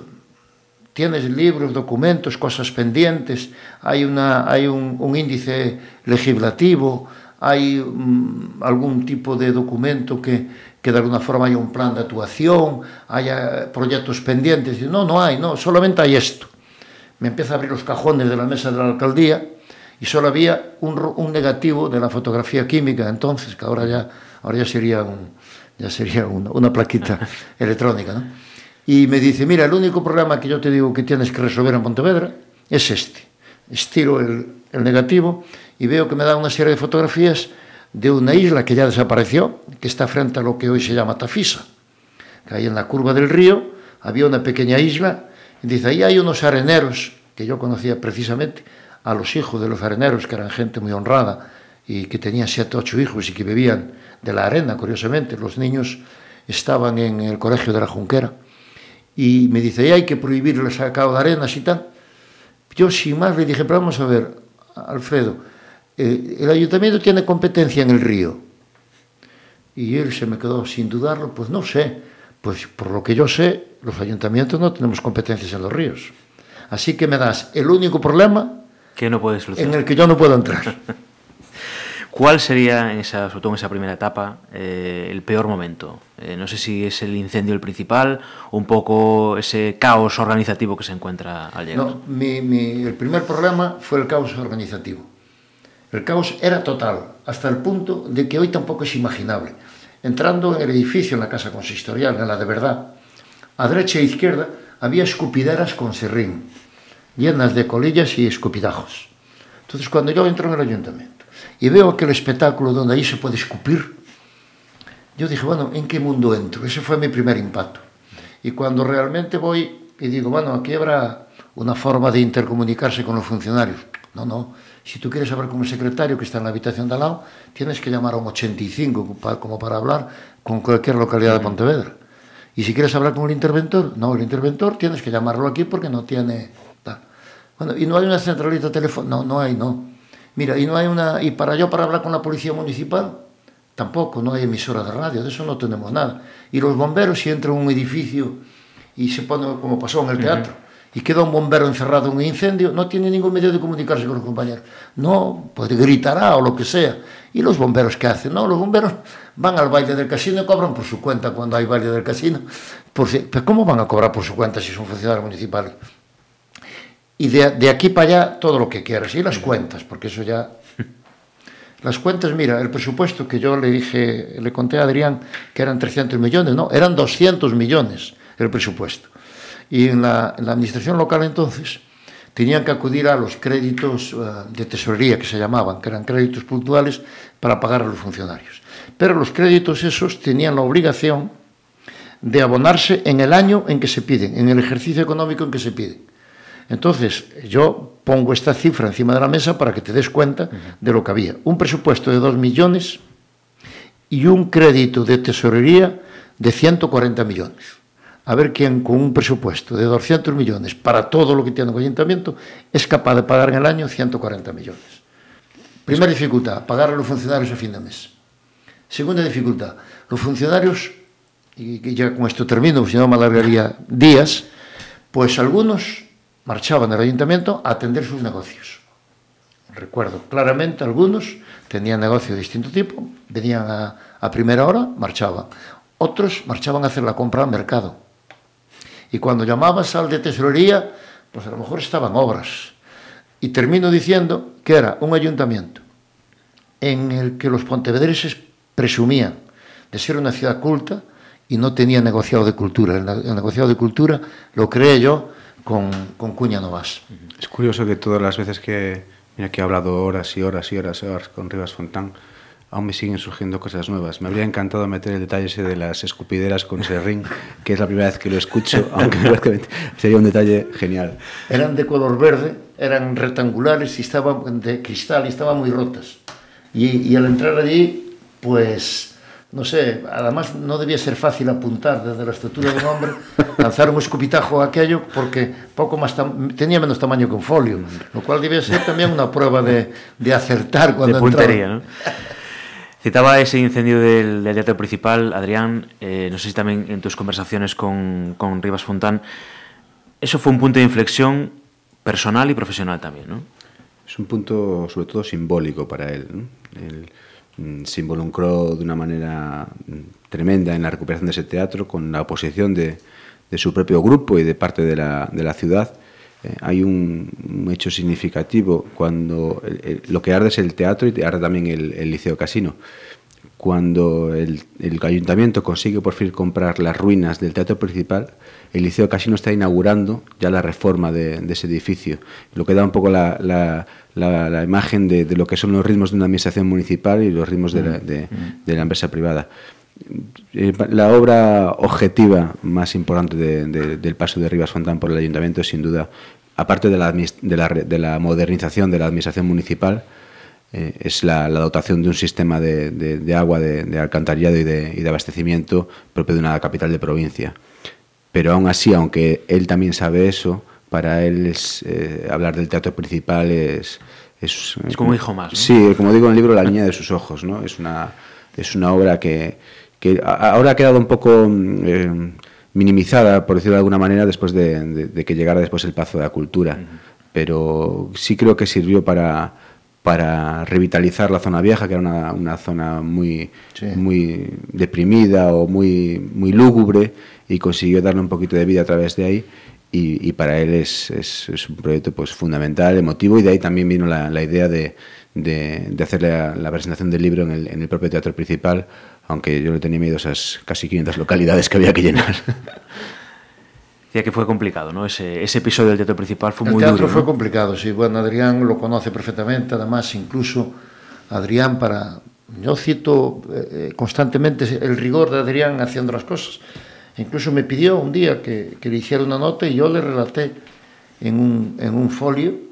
tienes libros, documentos, cosas pendientes, hay, una, hay un, un índice legislativo, hay um, algún tipo de documento que, que de alguna forma haya un plan de actuación, haya proyectos pendientes. Y no, no hay, no, solamente hay esto. Me empieza a abrir los cajones de la mesa de la alcaldía y solo había un, un negativo de la fotografía química entonces, que ahora ya, ahora ya sería, un, ya sería una, una plaquita electrónica. ¿no? Y me dice, mira, el único problema que yo te digo que tienes que resolver en Pontevedra es este. Estiro el, el negativo y veo que me da una serie de fotografías de una isla que ya desapareció, que está frente a lo que hoy se llama Tafisa, que ahí en la curva del río había una pequeña isla, y dice, ahí hay unos areneros, que yo conocía precisamente a los hijos de los areneros, que eran gente muy honrada, y que tenían siete, ocho hijos y que vivían de la arena, curiosamente, los niños estaban en el colegio de la Junquera, y me dice, hay que prohibir el sacado de arenas y tal. Yo sin más le dije, pero vamos a ver, Alfredo, eh, el ayuntamiento tiene competencia en el río. Y él se me quedó sin dudarlo, pues no sé, pues por lo que yo sé, los ayuntamientos no tenemos competencias en los ríos. Así que me das el único problema que no puedes en el que yo no puedo entrar. ¿Cuál sería, en esa, sobre todo en esa primera etapa, eh, el peor momento? Eh, no sé si es el incendio el principal, un poco ese caos organizativo que se encuentra al llegar. No, mi, mi, el primer problema fue el caos organizativo. El caos era total, hasta el punto de que hoy tampoco es imaginable. Entrando en el edificio, en la casa consistorial, en la de verdad, a derecha e izquierda había escupideras con serrín, llenas de colillas y escupidajos. Entonces, cuando yo entro en el ayuntamiento y veo aquel espectáculo donde ahí se puede escupir, yo dije, bueno, ¿en qué mundo entro? Ese fue mi primer impacto. Y cuando realmente voy y digo, bueno, aquí habrá una forma de intercomunicarse con los funcionarios. No, no, Si tú quieres hablar con el secretario que está en la habitación de al lado, tienes que llamar a un 85 como para hablar con cualquier localidad de Pontevedra. Y si quieres hablar con el interventor, no, el interventor tienes que llamarlo aquí porque no tiene... Tal. Bueno, y no hay una centralita telefónica, no, no hay, no. Mira, y no hay una... Y para yo, para hablar con la policía municipal, tampoco, no hay emisora de radio, de eso no tenemos nada. Y los bomberos, si entran en un edificio y se pone como pasó en el teatro, uh -huh y queda un bombero encerrado en un incendio, no tiene ningún medio de comunicarse con los compañeros. No, pues gritará o lo que sea. ¿Y los bomberos qué hacen? No, los bomberos van al baile del casino y cobran por su cuenta cuando hay baile del casino. Por si, pues ¿Cómo van a cobrar por su cuenta si son funcionarios municipales? Y de, de aquí para allá todo lo que quieras. Y las cuentas, porque eso ya... Las cuentas, mira, el presupuesto que yo le dije, le conté a Adrián que eran 300 millones, no, eran 200 millones el presupuesto. Y en la, en la administración local entonces tenían que acudir a los créditos uh, de tesorería que se llamaban, que eran créditos puntuales para pagar a los funcionarios. Pero los créditos esos tenían la obligación de abonarse en el año en que se piden, en el ejercicio económico en que se piden. Entonces, yo pongo esta cifra encima de la mesa para que te des cuenta uh -huh. de lo que había. Un presupuesto de 2 millones y un crédito de tesorería de 140 millones a ver quién con un presupuesto de 200 millones para todo lo que tiene el ayuntamiento es capaz de pagar en el año 140 millones. Primera dificultad, pagar a los funcionarios a fin de mes. Segunda dificultad, los funcionarios, y ya con esto termino, si no me alargaría días, pues algunos marchaban del ayuntamiento a atender sus negocios. Recuerdo claramente, algunos tenían negocio de distinto tipo, venían a, a primera hora, marchaban. Otros marchaban a hacer la compra al mercado Y cuando llamabas al de tesorería, pues a lo mejor estaban obras. Y termino diciendo que era un ayuntamiento en el que los pontevedreses presumían de ser una ciudad culta y no tenía negociado de cultura. El, negociado de cultura lo creé yo con, con Cuña Novas. Es curioso que todas las veces que, mira que he hablado horas y horas y horas, y horas con Rivas Fontán, aún me siguen surgiendo cosas nuevas. Me habría encantado meter el detalle ese de las escupideras con serrín, que es la primera vez que lo escucho, aunque sería un detalle genial. Eran de color verde, eran rectangulares y estaban de cristal y estaban muy rotas. Y, y al entrar allí, pues no sé, además no debía ser fácil apuntar desde la estatura de un hombre, lanzar un escupitajo a aquello, porque poco más tenía menos tamaño que un folio, lo cual debía ser también una prueba de, de acertar cuando de puntería, ¿no? Citaba ese incendio del, del teatro principal, Adrián, eh, no sé si también en tus conversaciones con, con Rivas Fontán, eso fue un punto de inflexión personal y profesional también, ¿no? Es un punto sobre todo simbólico para él. ¿no? Se involucró de una manera mm, tremenda en la recuperación de ese teatro con la oposición de, su propio grupo y de parte de la, ciudad. Eh, hay un, hecho significativo cuando lo que arde es el teatro y arde también el, Liceo Casino. Cuando el, ayuntamiento consigue por fin comprar las ruinas del teatro principal, el Liceo Casino está inaugurando ya la reforma de, ese edificio, lo que da un poco la, la, la imagen de, de, lo que son los ritmos de una administración municipal y los ritmos de la, de, de la empresa privada. Eh, la obra objetiva más importante de, de, del paso de Rivas Fontán por el ayuntamiento es sin duda, aparte de la, de la, de la modernización de la administración municipal, eh, es la, la, dotación de un sistema de, de, de agua, de, de alcantarillado y de, y de abastecimiento propio de una capital de provincia. Pero aún así, aunque él también sabe eso, para él es, eh, hablar del teatro principal es... Es, es como un hijo más. ¿no? Sí, como digo en el libro, la niña de sus ojos. ¿no? Es, una, es una obra que, que ahora ha quedado un poco eh, minimizada, por decirlo de alguna manera, después de, de, de, que llegara después el Pazo de la Cultura. Uh -huh. Pero sí creo que sirvió para, para revitalizar la zona vieja, que era una, una zona muy, sí. muy deprimida o muy, muy lúgubre, y consiguió darle un poquito de vida a través de ahí. Y, y para él es, es, es, un proyecto pues, fundamental, emotivo, y de ahí también vino la, la idea de, de, de hacer la, la, presentación del libro en el, en el propio teatro principal, aunque yo le tenía miedo a esas casi 500 localidades que había que llenar. Decía que fue complicado, ¿no? Ese, ese episodio del teatro principal fue el muy duro. El teatro ¿no? fue complicado, sí. Bueno, Adrián lo conoce perfectamente, además, incluso Adrián para... Yo cito eh, constantemente el rigor de Adrián haciendo las cosas. Incluso me pidió un día que, que le hiciera una nota y yo le relaté en un, en un folio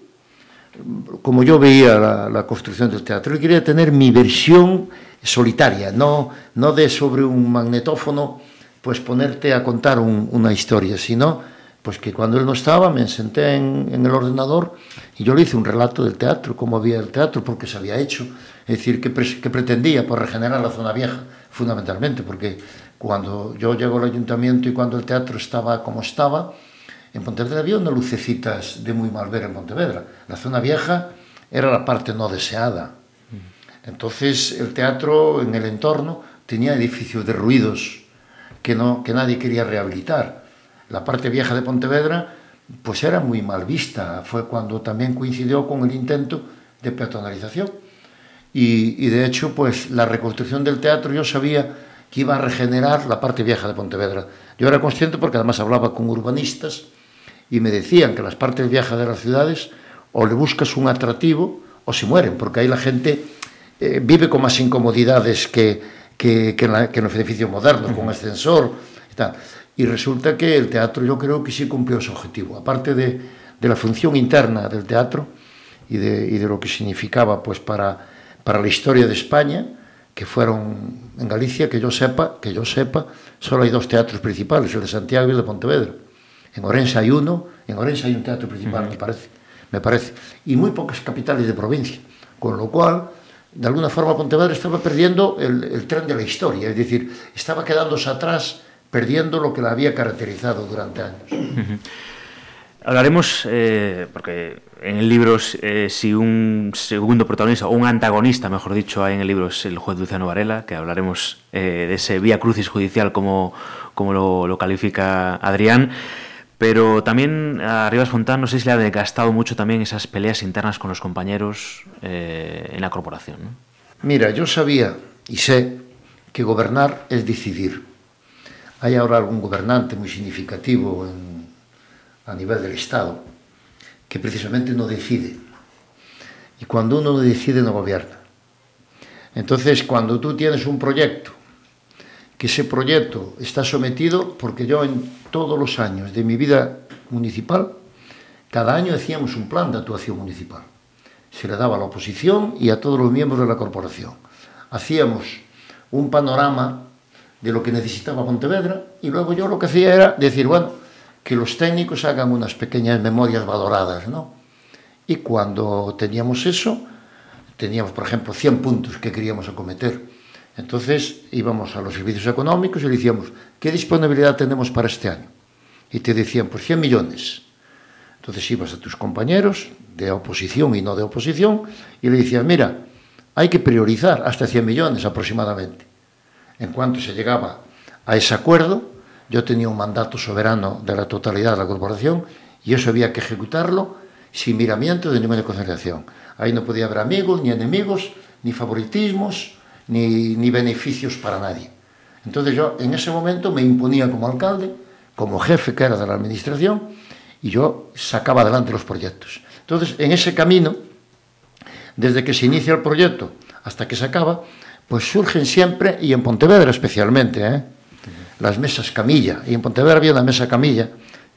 como yo veía la, la construcción del teatro. Yo quería tener mi versión solitaria, no, no de sobre un magnetófono pues ponerte a contar un, una historia, sino pues que cuando él no estaba me senté en, en, el ordenador y yo le hice un relato del teatro, cómo había el teatro, porque se había hecho, es decir, que, pre que pretendía por regenerar la zona vieja, fundamentalmente, porque cuando yo llego al ayuntamiento y cuando el teatro estaba como estaba, en Pontevedra había unas lucecitas de muy mal ver en Pontevedra. La zona vieja era la parte no deseada. Entonces el teatro en el entorno tenía edificios de ruidos que, no, que nadie quería rehabilitar. La parte vieja de Pontevedra pues era muy mal vista. Fue cuando también coincidió con el intento de peatonalización. Y, y de hecho, pues la reconstrucción del teatro yo sabía que iba a regenerar la parte vieja de Pontevedra. Yo era consciente porque además hablaba con urbanistas y me decían que las partes viejas de las ciudades o le buscas un atractivo o se mueren, porque ahí la gente eh, vive con más incomodidades que, que, que, en, la, que en los edificios modernos, uh -huh. con ascensor y tal. Y resulta que el teatro yo creo que sí cumplió su objetivo. Aparte de, de la función interna del teatro y de, y de lo que significaba pues, para, para la historia de España, que fueron en Galicia, que yo sepa, que yo sepa, solo hay dos teatros principales, el de Santiago y el de Pontevedra. En Orense hay uno, en Orense hay un teatro principal, uh -huh. me parece, me parece, y muy pocas capitales de provincia, con lo cual, de alguna forma, Pontevedra estaba perdiendo el, el tren de la historia, es decir, estaba quedándose atrás, perdiendo lo que la había caracterizado durante años. Uh -huh. Hablaremos, eh, porque en el libro, eh, si un segundo protagonista, o un antagonista, mejor dicho, hay en el libro, es el juez Luciano Varela, que hablaremos eh, de ese vía crucis judicial, como, como lo, lo califica Adrián. Pero también a Rivas Fontán, no sé si le ha desgastado mucho también esas peleas internas con los compañeros eh, en la corporación. ¿no? Mira, yo sabía y sé que gobernar es decidir. Hay ahora algún gobernante muy significativo en, a nivel del Estado que precisamente no decide. Y cuando uno no decide, no gobierna. Entonces, cuando tú tienes un proyecto, que ese proyecto está sometido, porque yo en todos los años de mi vida municipal, cada año hacíamos un plan de actuación municipal. Se le daba a la oposición y a todos los miembros de la corporación. Hacíamos un panorama de lo que necesitaba Pontevedra y luego yo lo que hacía era decir, bueno, que los técnicos hagan unas pequeñas memorias valoradas, ¿no? Y cuando teníamos eso, teníamos, por ejemplo, 100 puntos que queríamos acometer. Entonces íbamos a los servicios económicos y le decíamos, ¿qué disponibilidad tenemos para este año? Y te decían, pues 100 millones. Entonces ibas a tus compañeros de oposición y no de oposición y le decías, mira, hay que priorizar hasta 100 millones aproximadamente. En cuanto se llegaba a ese acuerdo, yo tenía un mandato soberano de la totalidad de la corporación y eso había que ejecutarlo sin miramiento de ninguna conciliación. Ahí no podía haber amigos, ni enemigos, ni favoritismos, ni, ni beneficios para nadie. Entonces yo en ese momento me imponía como alcalde, como jefe que era de la administración, y yo sacaba adelante los proyectos. Entonces, en ese camino, desde que se inicia el proyecto hasta que se acaba, pues surgen siempre, y en Pontevedra especialmente, ¿eh? Las mesas camilla. Y en Pontevedra había una mesa camilla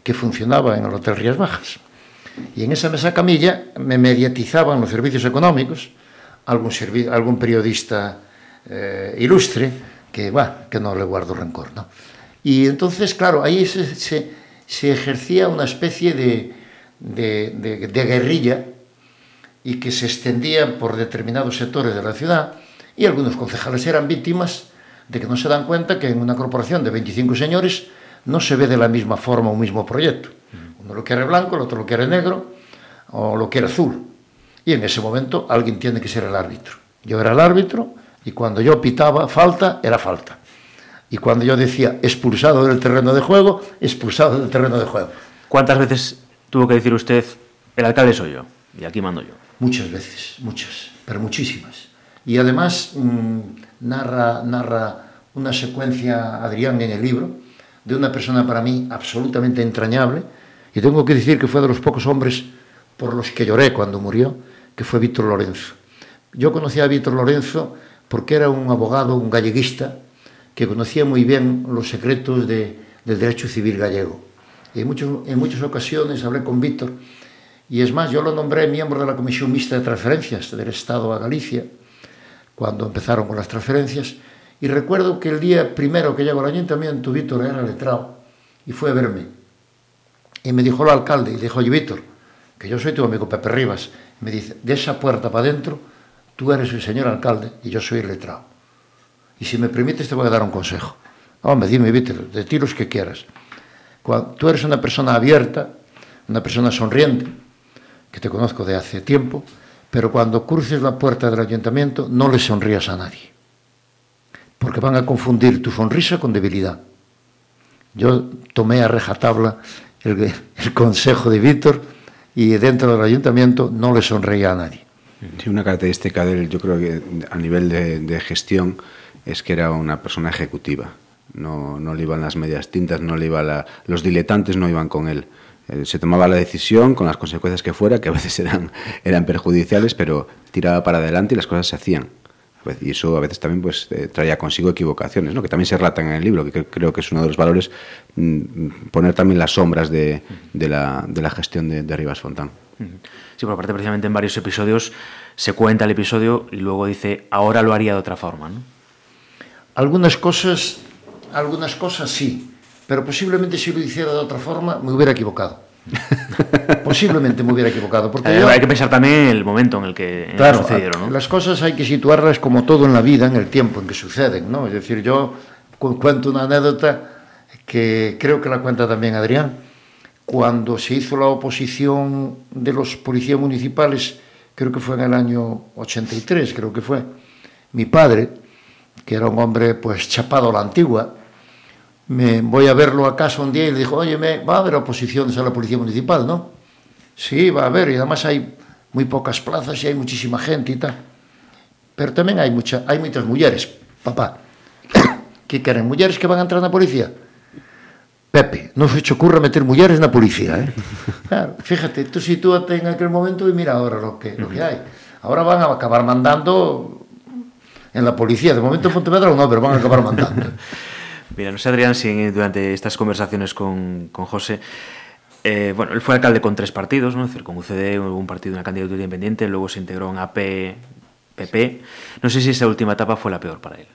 que funcionaba en el Hotel Rías Bajas. Y en esa mesa camilla me mediatizaban los servicios económicos, algún, periodista eh, ilustre, que, bah, que no le guardo rencor. ¿no? Y entonces, claro, ahí se, ejercía una especie de, de, de guerrilla y que se extendía por determinados sectores de la ciudad y algunos concejales eran víctimas de que no se dan cuenta que en una corporación de 25 señores no se ve de la misma forma un mismo proyecto. Uno lo quiere blanco, el otro lo quiere negro o lo quiere azul. Y en ese momento alguien tiene que ser el árbitro. Yo era el árbitro y cuando yo pitaba falta, era falta. Y cuando yo decía expulsado del terreno de juego, expulsado del terreno de juego. ¿Cuántas veces tuvo que decir usted, el alcalde soy yo y aquí mando yo? Muchas veces, muchas, pero muchísimas. Y además mmm, narra, narra una secuencia, Adrián, en el libro, de una persona para mí absolutamente entrañable, y tengo que decir que fue de los pocos hombres por los que lloré cuando murió, que fue Víctor Lorenzo. Yo conocí a Víctor Lorenzo porque era un abogado, un galleguista, que conocía muy bien los secretos de, del derecho civil gallego. Y muchos, en muchas ocasiones hablé con Víctor, y es más, yo lo nombré miembro de la Comisión Mixta de Transferencias del Estado a Galicia, cuando empezaron con las transferencias, y recuerdo que el día primero que llegó al ayuntamiento, Víctor era letrado, y fue a verme. Y me dijo el alcalde, y le dijo, oye Víctor, que yo soy tu amigo Pepe Rivas, me dice, de esa puerta para adentro, tú eres el señor alcalde y yo soy el letrado. Y si me permites te voy a dar un consejo. Hombre, dime, Víctor, de ti los que quieras. Cuando tú eres una persona abierta, una persona sonriente, que te conozco de hace tiempo, pero cuando cruces la puerta del ayuntamiento no le sonrías a nadie, porque van a confundir tu sonrisa con debilidad. Yo tomé a rejatabla el, el consejo de Víctor y dentro del ayuntamiento no le sonreía a nadie. Sí, una característica de él, yo creo que a nivel de, de gestión, es que era una persona ejecutiva. No, no le iban las medias tintas, no le iba la, los diletantes no iban con él. Eh, se tomaba la decisión con las consecuencias que fuera, que a veces eran, eran perjudiciales, pero tiraba para adelante y las cosas se hacían. Y eso a veces también pues, eh, traía consigo equivocaciones, ¿no? que también se relatan en el libro, que creo que es uno de los valores, mmm, poner también las sombras de, de, la, de la, gestión de, de Rivas Fontán. Sí, por parte precisamente en varios episodios se cuenta el episodio y luego dice, ahora lo haría de otra forma. ¿no? Algunas cosas, algunas cosas sí, pero posiblemente si lo hiciera de otra forma me hubiera equivocado. posiblemente me hubiera equivocado. Porque eh, yo, hay que pensar también el momento en el que, en claro, sucedieron. ¿no? Las cosas hay que situarlas como todo en la vida, en el tiempo en que suceden. ¿no? Es decir, yo cu cuento una anécdota que creo que la cuenta también Adrián. Cuando se hizo la oposición de los policías municipales, creo que fue en el año 83, creo que fue, mi padre, que era un hombre pues chapado a la antigua, me voy a verlo a casa un día y le dijo, oye, va a haber oposiciones a la policía municipal, ¿no? Sí, va a haber, y además hay muy pocas plazas y hay muchísima gente y tal. Pero también hay, mucha, hay muchas mujeres, papá. ¿Qué quieren? ¿Mujeres que van a entrar en la policía? Pepe, no se te ocurra meter mujeres en la policía, ¿eh? Claro, fíjate, tú sitúate en aquel momento y mira ahora lo que, lo que hay. Ahora van a acabar mandando en la policía. De momento en Pontevedra no, pero van a acabar mandando. Mira, no sé, Adrián, si durante estas conversaciones con, con José, eh, bueno, él fue alcalde con tres partidos, ¿no? Es decir, con UCD, hubo un partido, una candidatura independiente, luego se integró en AP, PP. No sé si esa última etapa fue la peor para él.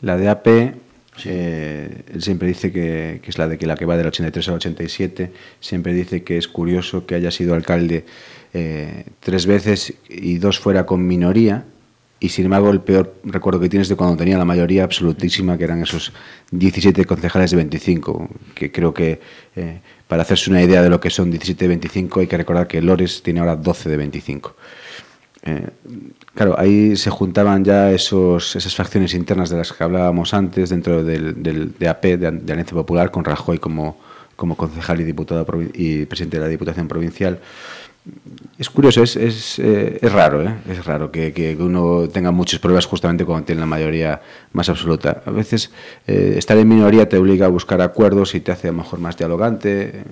La de AP, eh, él siempre dice que, que, es la de que la que va del 83 al 87, siempre dice que es curioso que haya sido alcalde eh, tres veces y dos fuera con minoría, y sin embargo el peor recuerdo que tienes de cuando tenía la mayoría absolutísima, que eran esos 17 concejales de 25, que creo que eh, para hacerse una idea de lo que son 17 de 25 hay que recordar que Lores tiene ahora 12 de 25. Eh, claro, ahí se juntaban ya esos, esas facciones internas de las que hablábamos antes dentro del, del de AP, de, de Alianza Popular, con Rajoy como, como concejal y diputado y presidente de la Diputación Provincial. Es curioso, es, es, eh, es raro, ¿eh? es raro que, que, uno tenga muchas pruebas justamente cuando tiene la mayoría más absoluta. A veces eh, estar en minoría te obliga a buscar acuerdos y te hace a lo mejor más dialogante.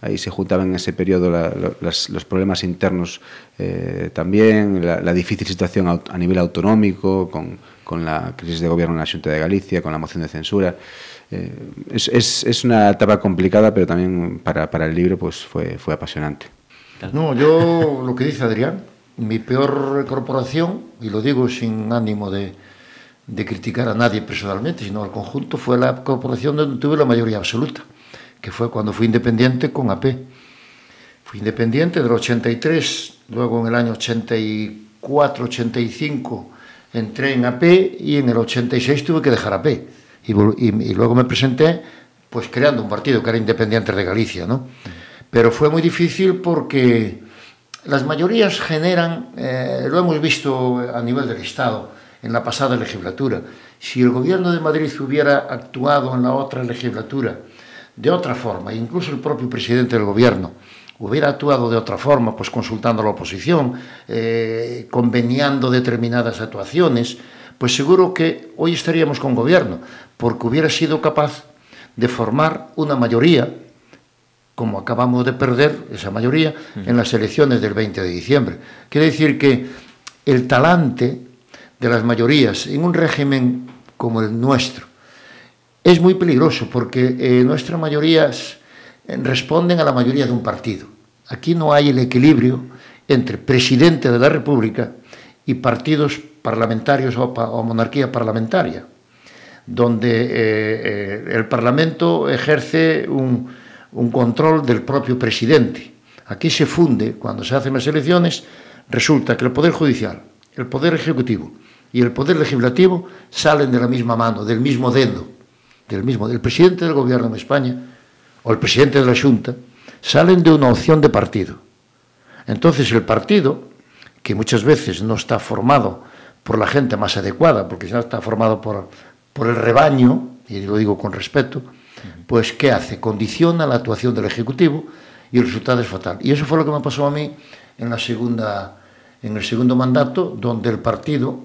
Ahí se juntaban en ese periodo la, la, las, los problemas internos eh, también, la, la, difícil situación a nivel autonómico, con, con, la crisis de gobierno en la Junta de Galicia, con la moción de censura. Es, es, una etapa complicada, pero también para, para el libro pues fue, fue apasionante. No, yo lo que dice Adrián, mi peor corporación, y lo digo sin ánimo de, criticar a nadie personalmente, sino al conjunto, fue la corporación donde tuve la mayoría absoluta, que fue cuando fui independiente con AP. Fui independiente del 83, luego en el año 84, 85 entré en AP y en el 86 tuve que dejar AP. Y luego me presenté pues creando un partido que era Independiente de Galicia, ¿no? Pero fue muy difícil porque las mayorías generan, eh, lo hemos visto a nivel del Estado en la pasada legislatura, si el gobierno de Madrid hubiera actuado en la otra legislatura de otra forma, incluso el propio presidente del gobierno hubiera actuado de otra forma, pues consultando a la oposición, eh, conveniando determinadas actuaciones, pues seguro que hoy estaríamos con gobierno, porque hubiera sido capaz de formar una mayoría como acabamos de perder esa mayoría en las elecciones del 20 de diciembre. Quiere decir que el talante de las mayorías en un régimen como el nuestro es muy peligroso porque eh, nuestras mayorías responden a la mayoría de un partido. Aquí no hay el equilibrio entre presidente de la República y partidos parlamentarios o, o monarquía parlamentaria, donde eh, eh, el Parlamento ejerce un, un control del propio presidente. Aquí se funde, cuando se hacen las elecciones, resulta que el Poder Judicial, el Poder Ejecutivo y el Poder Legislativo salen de la misma mano, del mismo dedo, del mismo, del presidente del Gobierno en España o el presidente de la Junta, salen de una opción de partido. Entonces el partido, que muchas veces no está formado por la gente más adecuada, porque ya está formado por, por el rebaño, y lo digo con respeto, pues ¿qué hace? Condiciona la actuación del Ejecutivo y el resultado es fatal. Y eso fue lo que me pasó a mí en, la segunda, en el segundo mandato, donde el partido,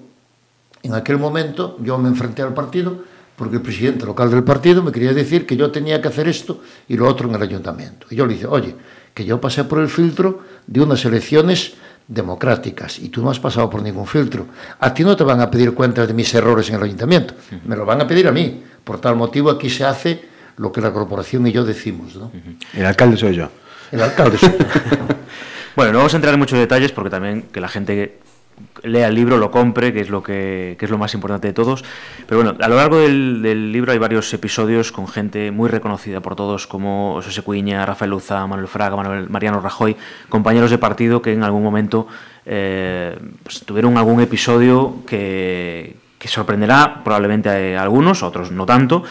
en aquel momento, yo me enfrenté al partido porque el presidente local del partido me quería decir que yo tenía que hacer esto y lo otro en el ayuntamiento. Y yo le dije, oye, que yo pasé por el filtro de unas elecciones democráticas y tú no has pasado por ningún filtro. A ti no te van a pedir cuentas de mis errores en el ayuntamiento, me lo van a pedir a mí. Por tal motivo aquí se hace lo que la corporación y yo decimos. ¿no? El alcalde soy yo. El alcalde soy yo. bueno, no vamos a entrar en muchos detalles porque también que la gente lea el libro, lo compre, que es lo que, que, es lo más importante de todos. Pero bueno, a lo largo del, del, libro hay varios episodios con gente muy reconocida por todos, como José Cuiña, Rafael Luza, Manuel Fraga, Manuel Mariano Rajoy, compañeros de partido que en algún momento eh, pues, tuvieron algún episodio que, que sorprenderá probablemente a algunos, a otros no tanto.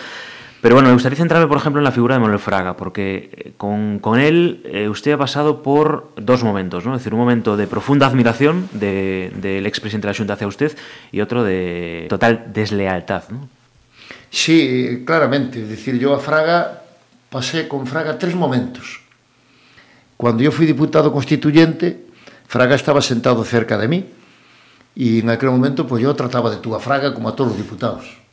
Pero bueno, me gustaría centrarme, por ejemplo, en la figura de Manuel Fraga, porque eh, con, con él eh, usted ha pasado por dos momentos, ¿no? Es decir, un momento de profunda admiración del de, de expresidente de la Junta hacia usted y otro de total deslealtad, ¿no? Sí, claramente. Es decir, yo a Fraga pasé con Fraga tres momentos. Cuando yo fui diputado constituyente, Fraga estaba sentado cerca de mí y en aquel momento pues yo trataba de tú a Fraga como a todos los diputados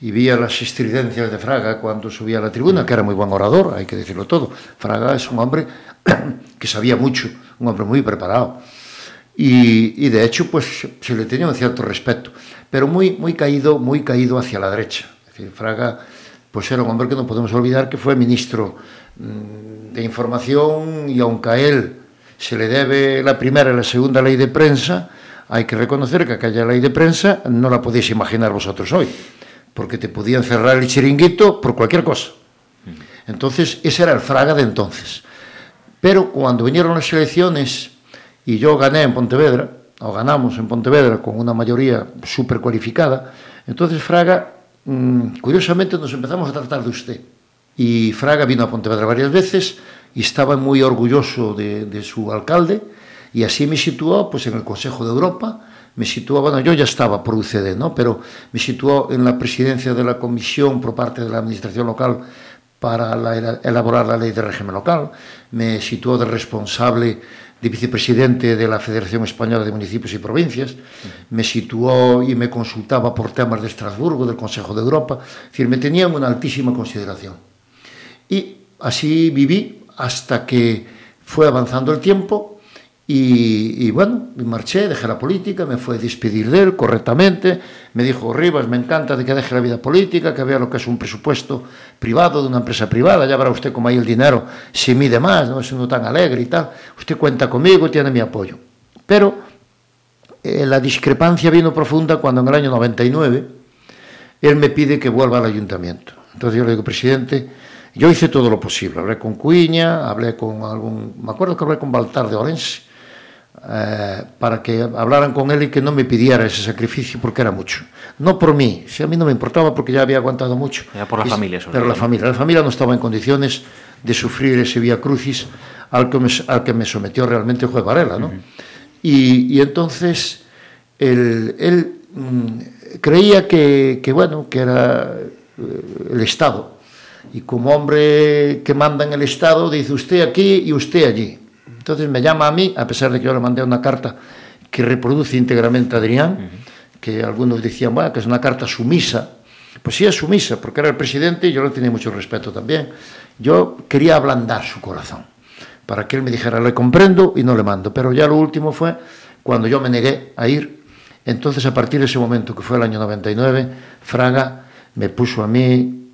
y vía las estridencias de Fraga cuando subía a la tribuna, que era muy buen orador, hay que decirlo todo. Fraga es un hombre que sabía mucho, un hombre muy preparado. Y, de hecho, pues se le tenía un cierto respeto, pero muy, muy caído, muy caído hacia la derecha. Es decir, Fraga, pues era un hombre que no podemos olvidar que fue ministro mmm, de Información y aunque a él se le debe la primera y la segunda ley de prensa, hay que reconocer que aquella ley de prensa no la podéis imaginar vosotros hoy porque te podían cerrar el chiringuito por cualquier cosa. Entonces, ese era el Fraga de entonces. Pero cuando vinieron las elecciones y yo gané en Pontevedra, o ganamos en Pontevedra con una mayoría súper cualificada, entonces Fraga, mmm, curiosamente, nos empezamos a tratar de usted. Y Fraga vino a Pontevedra varias veces y estaba muy orgulloso de, de su alcalde y así me situó pues, en el Consejo de Europa, me situó, bueno, yo ya estaba por UCD, ¿no? pero me situó en la presidencia de la comisión por parte de la administración local para la, elaborar la ley de régimen local, me situó de responsable de vicepresidente de la Federación Española de Municipios y Provincias, me situó y me consultaba por temas de Estrasburgo, del Consejo de Europa, es decir, me tenía en una altísima consideración. Y así viví hasta que fue avanzando el tiempo y, y, bueno, marché, dejé la política, me fue a despedir de él correctamente, me dijo, Rivas, me encanta de que deje la vida política, que vea lo que es un presupuesto privado de una empresa privada, ya verá usted cómo ahí el dinero se mide más, no es uno tan alegre y tal, usted cuenta conmigo, tiene mi apoyo. Pero eh, la discrepancia vino profunda cuando en el año 99 él me pide que vuelva al ayuntamiento. Entonces yo le digo, presidente, yo hice todo lo posible, hablé con Cuiña, hablé con algún, me acuerdo que hablé con Baltar de Orense, eh, para que hablaran con él y que no me pidiera ese sacrificio porque era mucho. No por mí, si a mí no me importaba porque ya había aguantado mucho. Era por la y, familia, sobre Pero la familia, la familia no estaba en condiciones de sufrir ese vía crucis al que me, al que me sometió realmente el juez Varela, ¿no? Uh -huh. y, y, entonces él, él mmm, creía que, que, bueno, que era eh, el Estado. Y como hombre que manda en el Estado, dice usted aquí y usted allí. Entonces me llama a mí, a pesar de que yo le mandé una carta que reproduce íntegramente a Adrián, uh -huh. que algunos decían, bueno, que es una carta sumisa. Pues sí es sumisa, porque era el presidente y yo le tenía mucho respeto también. Yo quería ablandar su corazón, para que él me dijera, le comprendo y no le mando. Pero ya lo último fue cuando yo me negué a ir. Entonces, a partir de ese momento, que fue el año 99, Fraga me puso a mí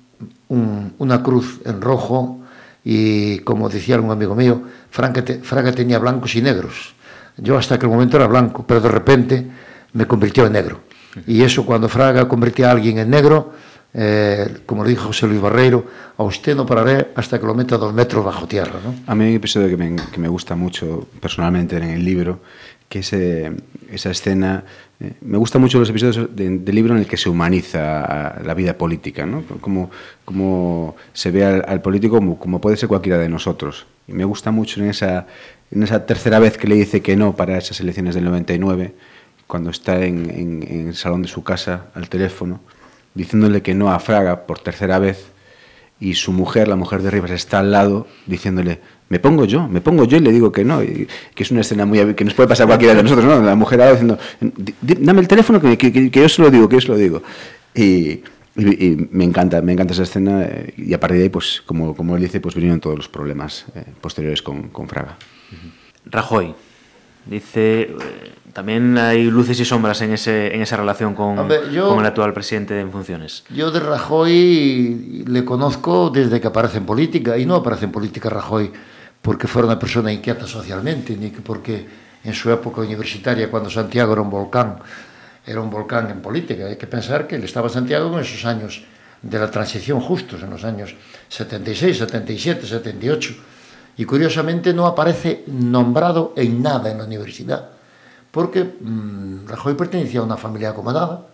un, una cruz en rojo y como decía un amigo mío, Fraga tenía blancos y negros. Yo hasta aquel momento era blanco, pero de repente me convirtió en negro. Y eso cuando Fraga convertía a alguien en negro, eh, como lo dijo José Luis Barreiro, a usted no pararé hasta que lo meta dos metros bajo tierra. A mí hay un episodio que me, que me gusta mucho personalmente en el libro, que es eh, esa escena. Eh, me gustan mucho los episodios del de libro en el que se humaniza la vida política, ¿no? como, como se ve al, político como, puede ser cualquiera de nosotros. Y me gusta mucho en esa, en esa tercera vez que le dice que no para esas elecciones del 99, cuando está en, en, en el salón de su casa al teléfono, diciéndole que no a Fraga por tercera vez y su mujer, la mujer de Rivas, está al lado diciéndole, me pongo yo, me pongo yo y le digo que no, que es una escena muy que nos puede pasar cualquiera de nosotros, ¿no? La mujer lado diciendo, dame el teléfono que, que, que, yo se lo digo, que yo se lo digo. Y, me encanta, me encanta esa escena eh, y a partir de ahí, pues como, como él dice, pues vinieron todos los problemas eh, posteriores con, con Fraga. Rajoy dice... También hay luces y sombras en, ese, en esa relación con, Hombre, yo, con el actual presidente en funciones. Yo de Rajoy le conozco desde que aparece en política, y no aparece en política Rajoy porque fuera una persona inquieta socialmente, ni que porque en su época universitaria, cuando Santiago era un volcán, era un volcán en política. Hay que pensar que él estaba Santiago en esos años de la transición justos, en los años 76, 77, 78, y curiosamente no aparece nombrado en nada en la universidad porque mmm, Rajoy pertenecía a una familia acomodada,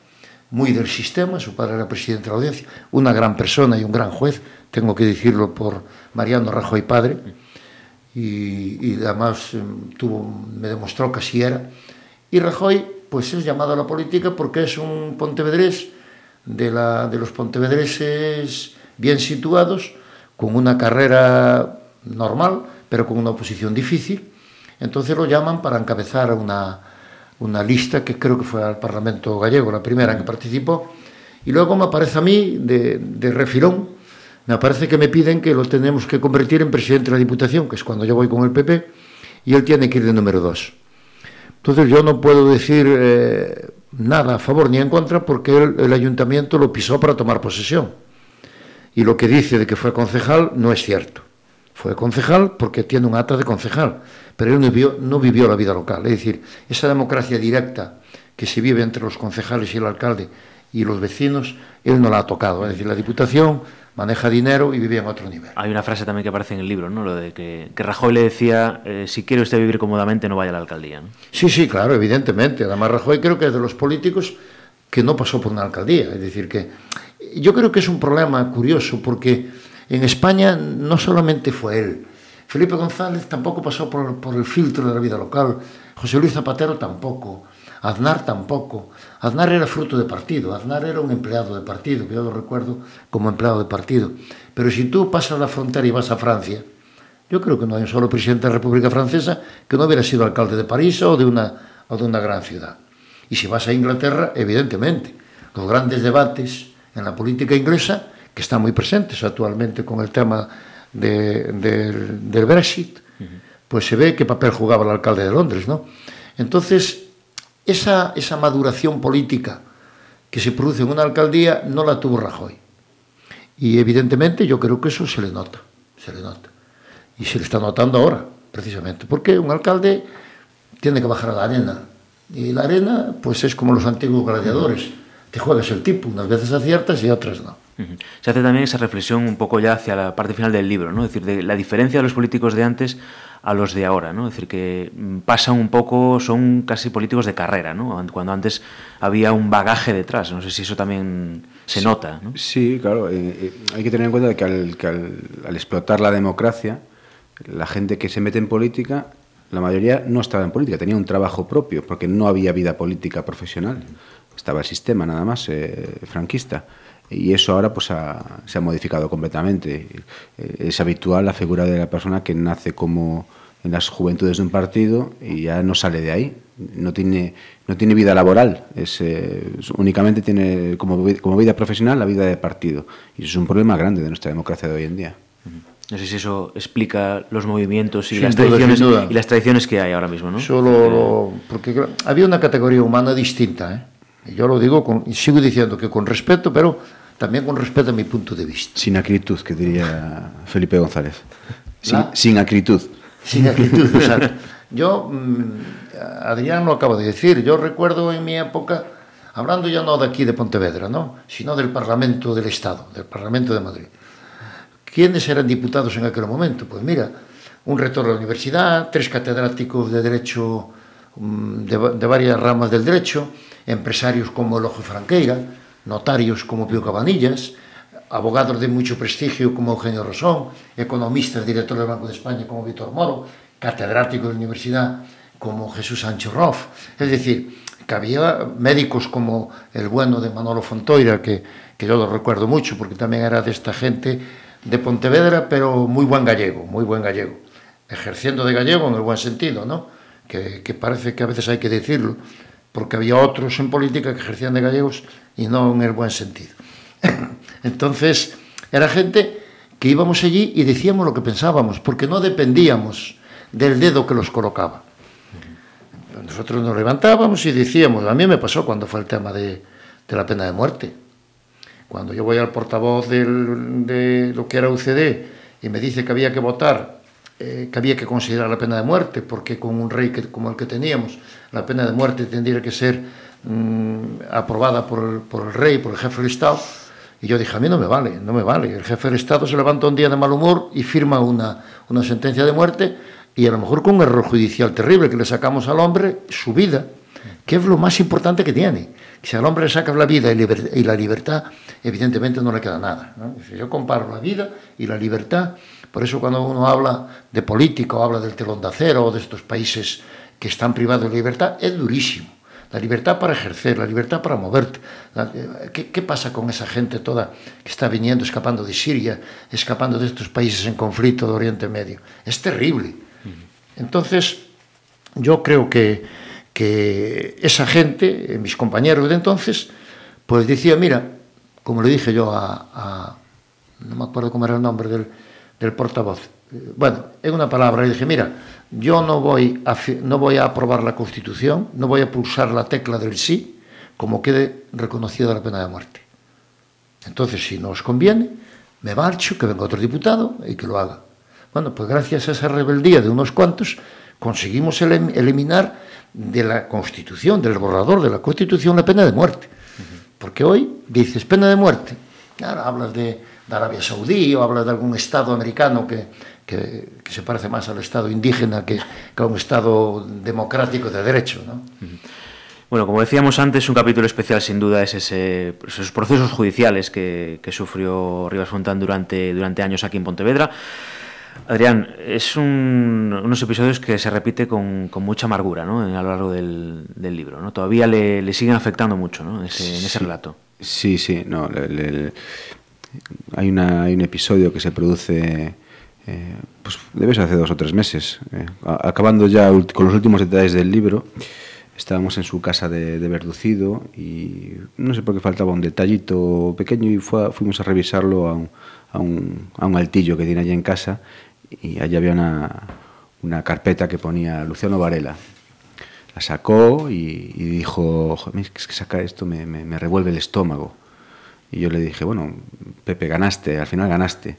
muy del sistema, su padre era presidente de la audiencia, una gran persona y un gran juez, tengo que decirlo por Mariano Rajoy padre, y, y además um, tuvo, me demostró que así era. Y Rajoy pues es llamado a la política porque es un pontevedrés de, la, de los pontevedreses bien situados, con una carrera normal, pero con una posición difícil. Entonces lo llaman para encabezar una, una lista que creo que fue al Parlamento gallego, la primera en que participó, y luego me aparece a mí, de, refilón, me parece que me piden que lo tenemos que convertir en presidente de la Diputación, que es cuando yo voy con el PP, y él tiene que ir de número dos. Entonces yo no puedo decir eh, nada a favor ni en contra porque él, el ayuntamiento lo pisó para tomar posesión. Y lo que dice de que fue concejal no es cierto. Fue concejal porque tiene un acta de concejal, pero él no vivió, no vivió la vida local. Es decir, esa democracia directa que se vive entre los concejales y el alcalde y los vecinos, él no la ha tocado. Es decir, la Diputación maneja dinero y vive en otro nivel. Hay una frase también que aparece en el libro, ¿no? Lo de que, que Rajoy le decía, eh, si quiere usted vivir cómodamente, no vaya a la alcaldía. ¿no? Sí, sí, claro, evidentemente. Además, Rajoy creo que es de los políticos que no pasó por una alcaldía. Es decir, que yo creo que es un problema curioso porque en España no solamente fue él. Felipe González tampoco pasó por, por el filtro de la vida local. José Luis Zapatero tampoco. Aznar tampoco. Aznar era fruto de partido, Aznar era un empleado de partido, yo lo recuerdo como empleado de partido. Pero si tú pasas la frontera y vas a Francia, yo creo que no hay un solo presidente de la República Francesa que no hubiera sido alcalde de París o de una, o de una gran ciudad. Y si vas a Inglaterra, evidentemente, los grandes debates en la política inglesa, que están muy presentes actualmente con el tema de, de, del Brexit, pues se ve qué papel jugaba el alcalde de Londres, ¿no? Entonces, esa, esa maduración política que se produce en una alcaldía no la tuvo Rajoy. Y evidentemente yo creo que eso se le nota, se le nota. Y se le está notando ahora, precisamente, porque un alcalde tiene que bajar a la arena. Y la arena, pues es como los antiguos gladiadores. Te juegas el tipo, unas veces aciertas y otras no. Se hace también esa reflexión un poco ya hacia la parte final del libro, ¿no? Es decir, de la diferencia de los políticos de antes a los de ahora, ¿no? Es decir, que mm, pasan un poco, son casi políticos de carrera, ¿no? Cuando antes había un bagaje detrás, no sé si eso también se nota, ¿no? Sí, claro, eh, eh, hay que tener en cuenta que, al, que al, al, explotar la democracia, la gente que se mete en política, la mayoría no estaba en política, tenía un trabajo propio, porque no había vida política profesional, estaba el sistema nada más eh, franquista y eso ahora pues ha, se ha modificado completamente. Es habitual la figura de la persona que nace como en las juventudes de un partido y ya no sale de ahí, no tiene, no tiene vida laboral, es, eh, únicamente tiene como, como vida profesional la vida de partido. Y eso es un problema grande de nuestra democracia de hoy en día. No sé si eso explica los movimientos y, las tradiciones, y las tradiciones que hay ahora mismo, ¿no? Solo lo, porque había una categoría humana distinta, ¿eh? Yo lo digo con, y sigo diciendo que con respeto, pero también con respeto a mi punto de vista. Sin acritud, que diría Felipe González. Sin, sin acritud. Sin acritud, exacto. Yo, mmm, Adrián lo acabo de decir, yo recuerdo en mi época, hablando ya no de aquí de Pontevedra, ¿no? sino del Parlamento del Estado, del Parlamento de Madrid. ¿Quiénes eran diputados en aquel momento? Pues mira, un rector de la universidad, tres catedráticos de Derecho de, de varias ramas del derecho, empresarios como Elojo Franqueira, notarios como Pío Cabanillas, abogados de mucho prestigio como Eugenio Rosón, economistas, director del Banco de España como Víctor Moro, catedráticos de la universidad como Jesús Sánchez Roff. Es decir, que había médicos como el bueno de Manolo Fontoira, que, que yo lo recuerdo mucho porque también era de esta gente de Pontevedra, pero muy buen gallego, muy buen gallego, ejerciendo de gallego en el buen sentido, ¿no? Que, que parece que a veces hay que decirlo, porque había otros en política que ejercían de gallegos y no en el buen sentido. Entonces, era gente que íbamos allí y decíamos lo que pensábamos, porque no dependíamos del dedo que los colocaba. Nosotros nos levantábamos y decíamos, a mí me pasó cuando fue el tema de, la pena de muerte. Cuando yo voy al portavoz de lo que era UCD y me dice que había que votar, eh, que había que considerar la pena de muerte, porque con un rey que, como el que teníamos, la pena de muerte tendría que ser mmm, aprobada por el, por el rey, por el jefe del Estado, y yo dije, a mí no me vale, no me vale. El jefe del Estado se levanta un día de mal humor y firma una, una sentencia de muerte y a lo mejor con un error judicial terrible que le sacamos al hombre su vida, que es lo más importante que tiene. Si al hombre le sacas la vida y, la libertad, evidentemente no le queda nada. ¿no? Yo comparo la vida y la libertad, por eso cuando uno habla de política o habla del telón de acero o de estos países que están privados de libertad, es durísimo la libertad para ejercer, la libertad para moverte. Eh, ¿Qué, ¿Qué, pasa con esa gente toda que está viniendo, escapando de Siria, escapando de estos países en conflicto de Oriente Medio? Es terrible. Entonces, yo creo que, que esa gente, eh, mis compañeros de entonces, pues decía, mira, como le dije yo a no me acuerdo cómo era el nombre del, del portavoz, eh, bueno, en una palabra, le dije, mira, yo no voy, a, no voy a aprobar la Constitución, no voy a pulsar la tecla del sí, como quede reconocida la pena de muerte. Entonces, si no os conviene, me marcho, que venga otro diputado y que lo haga. Bueno, pues gracias a esa rebeldía de unos cuantos, conseguimos eliminar de la Constitución, del borrador de la Constitución, la pena de muerte. Porque hoy dices pena de muerte. Claro, hablas de, de Arabia Saudí o hablas de algún Estado americano que, que, que se parece más al Estado indígena que, que a un Estado democrático de derecho. ¿no? Bueno, como decíamos antes, un capítulo especial sin duda es ese, esos procesos judiciales que, que sufrió Rivas Fontán durante, durante años aquí en Pontevedra. Adrián, es un, unos episodios que se repite con, con mucha amargura ¿no? a lo largo del, del libro. ¿no? Todavía le, le, siguen afectando mucho ¿no? ese, en ese relato. Sí, sí. No, le, le, hay, una, hay un episodio que se produce eh, pues debe ser hace dos o tres meses. Eh, acabando ya con los últimos detalles del libro, estábamos en su casa de, de, Verducido y no sé por qué faltaba un detallito pequeño y fuimos a revisarlo a un, a, un, a un altillo que tiene allí en casa y allí había una, una carpeta que ponía Luciano Varela. La sacó y, y dijo, es que sacar esto me, me, me, revuelve el estómago. Y yo le dije, bueno, Pepe, ganaste, al final ganaste.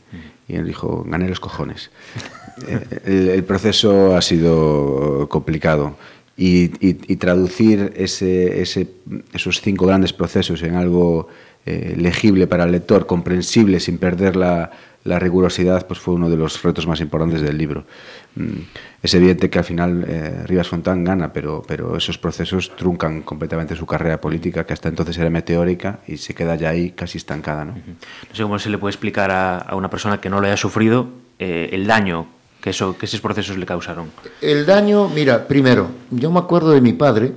Y él dijo, gané los cojones. Eh, el, el, proceso ha sido complicado. Y, y, y traducir ese, ese, esos cinco grandes procesos en algo eh, legible para el lector, comprensible, sin perder la, la rigurosidad pues fue uno de los retos más importantes del libro. Mm, es evidente que al final eh, Rivas Fontán gana, pero, pero esos procesos truncan completamente su carrera política, que hasta entonces era meteórica y se queda ya ahí casi estancada. No, no sé cómo se le puede explicar a, a una persona que no lo haya sufrido eh, el daño que, eso, que esos procesos le causaron. El daño, mira, primero, yo me acuerdo de mi padre,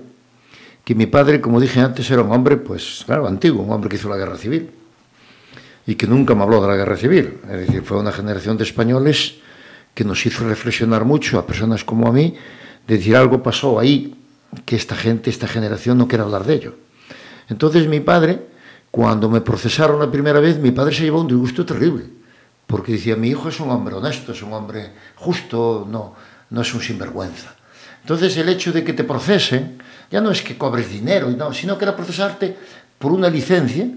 que mi padre, como dije antes, era un hombre, pues claro, antiguo, un hombre que hizo la guerra civil y que nunca me habló de la guerra civil. Es decir, fue una generación de españoles que nos hizo reflexionar mucho a personas como a mí, de decir algo pasó ahí, que esta gente, esta generación no quiere hablar de ello. Entonces mi padre, cuando me procesaron la primera vez, mi padre se llevó un disgusto terrible, porque decía, mi hijo es un hombre honesto, es un hombre justo, no, no es un sinvergüenza. Entonces el hecho de que te procesen, ya no es que cobres dinero, no, sino que era procesarte por una licencia,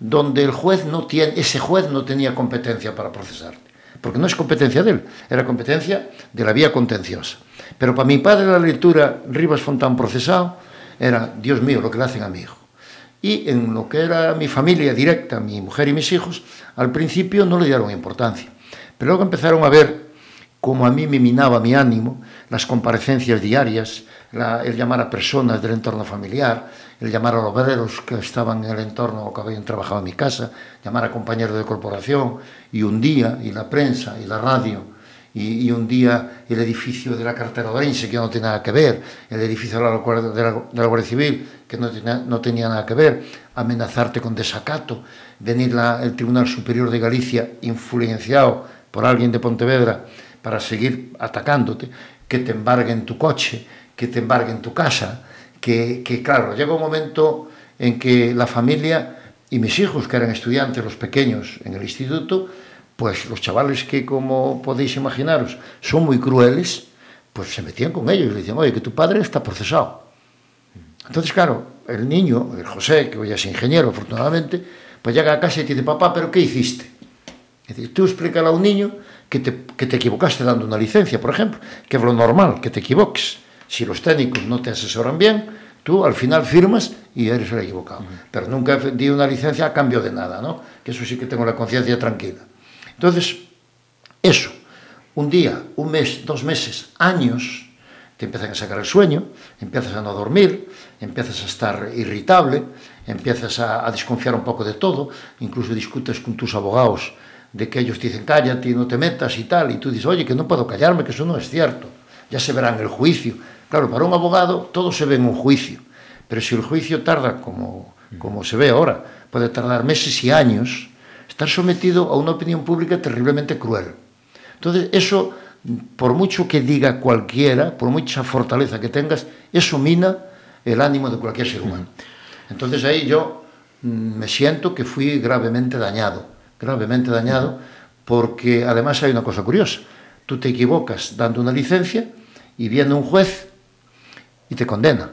donde el juez no tiene, ese juez no tenía competencia para procesarte, porque no es competencia de él, era competencia de la vía contenciosa. Pero para mi padre la lectura Rivas Fontán procesado era, Dios mío, lo que le hacen a mi hijo. Y en lo que era mi familia directa, mi mujer y mis hijos, al principio no le dieron importancia. Pero luego empezaron a ver cómo a mí me minaba mi ánimo, las comparecencias diarias, el llamar a personas del entorno familiar, el llamar a obreros que estaban en el entorno o que habían trabajado en mi casa, llamar a compañeros de corporación, y un día, y la prensa, y la radio, y, un día el edificio de la cartera Orense, que no tenía nada que ver, el edificio de la, Guardia Civil, que no tenía, no tenía nada que ver, amenazarte con desacato, venir la, el Tribunal Superior de Galicia influenciado por alguien de Pontevedra para seguir atacándote, que te embarguen tu coche, que te embarguen tu casa, que, que, claro, llega un momento en que la familia y mis hijos, que eran estudiantes, los pequeños en el instituto, pues los chavales que, como podéis imaginaros, son muy crueles, pues se metían con ellos y le decían, oye, que tu padre está procesado. Entonces, claro, el niño, el José, que hoy es ingeniero, afortunadamente, pues llega a casa y dice, papá, ¿pero qué hiciste? Es decir, tú explícale a un niño que te, que te equivocaste dando una licencia, por ejemplo, que es lo normal, que te equivoques si los técnicos no te asesoran bien, tú al final firmas y eres el equivocado. Uh -huh. Pero nunca di una licencia a cambio de nada, ¿no? Que eso sí que tengo la conciencia tranquila. Entonces, eso, un día, un mes, dos meses, años, te empiezan a sacar el sueño, empiezas a no dormir, empiezas a estar irritable, empiezas a, a desconfiar un poco de todo, incluso discutes con tus abogados de que ellos te dicen cállate y no te metas y tal, y tú dices, oye, que no puedo callarme, que eso no es cierto, ya se verá en el juicio, Claro, para un abogado todo se ve en un juicio, pero si el juicio tarda, como, como se ve ahora, puede tardar meses y años, estar sometido a una opinión pública terriblemente cruel. Entonces, eso, por mucho que diga cualquiera, por mucha fortaleza que tengas, eso mina el ánimo de cualquier ser humano. Entonces ahí yo me siento que fui gravemente dañado, gravemente dañado, porque además hay una cosa curiosa. Tú te equivocas dando una licencia y viene un juez y te condena.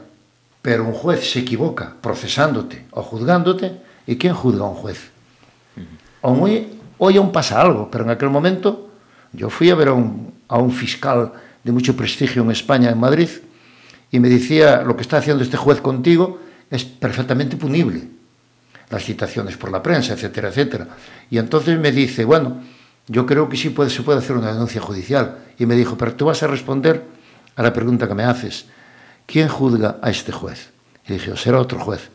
Pero un juez se equivoca procesándote o juzgándote, ¿y quién juzga a un juez? Hoy, hoy aún pasa algo, pero en aquel momento yo fui a ver a un, a un fiscal de mucho prestigio en España, en Madrid, y me decía, lo que está haciendo este juez contigo es perfectamente punible. las citaciones por la prensa, etcétera, etcétera. Y entonces me dice, bueno, yo creo que sí puede, se puede hacer una denuncia judicial. Y me dijo, pero tú vas a responder a la pregunta que me haces. ¿Quién juzga a este juez? Y dije, será otro juez.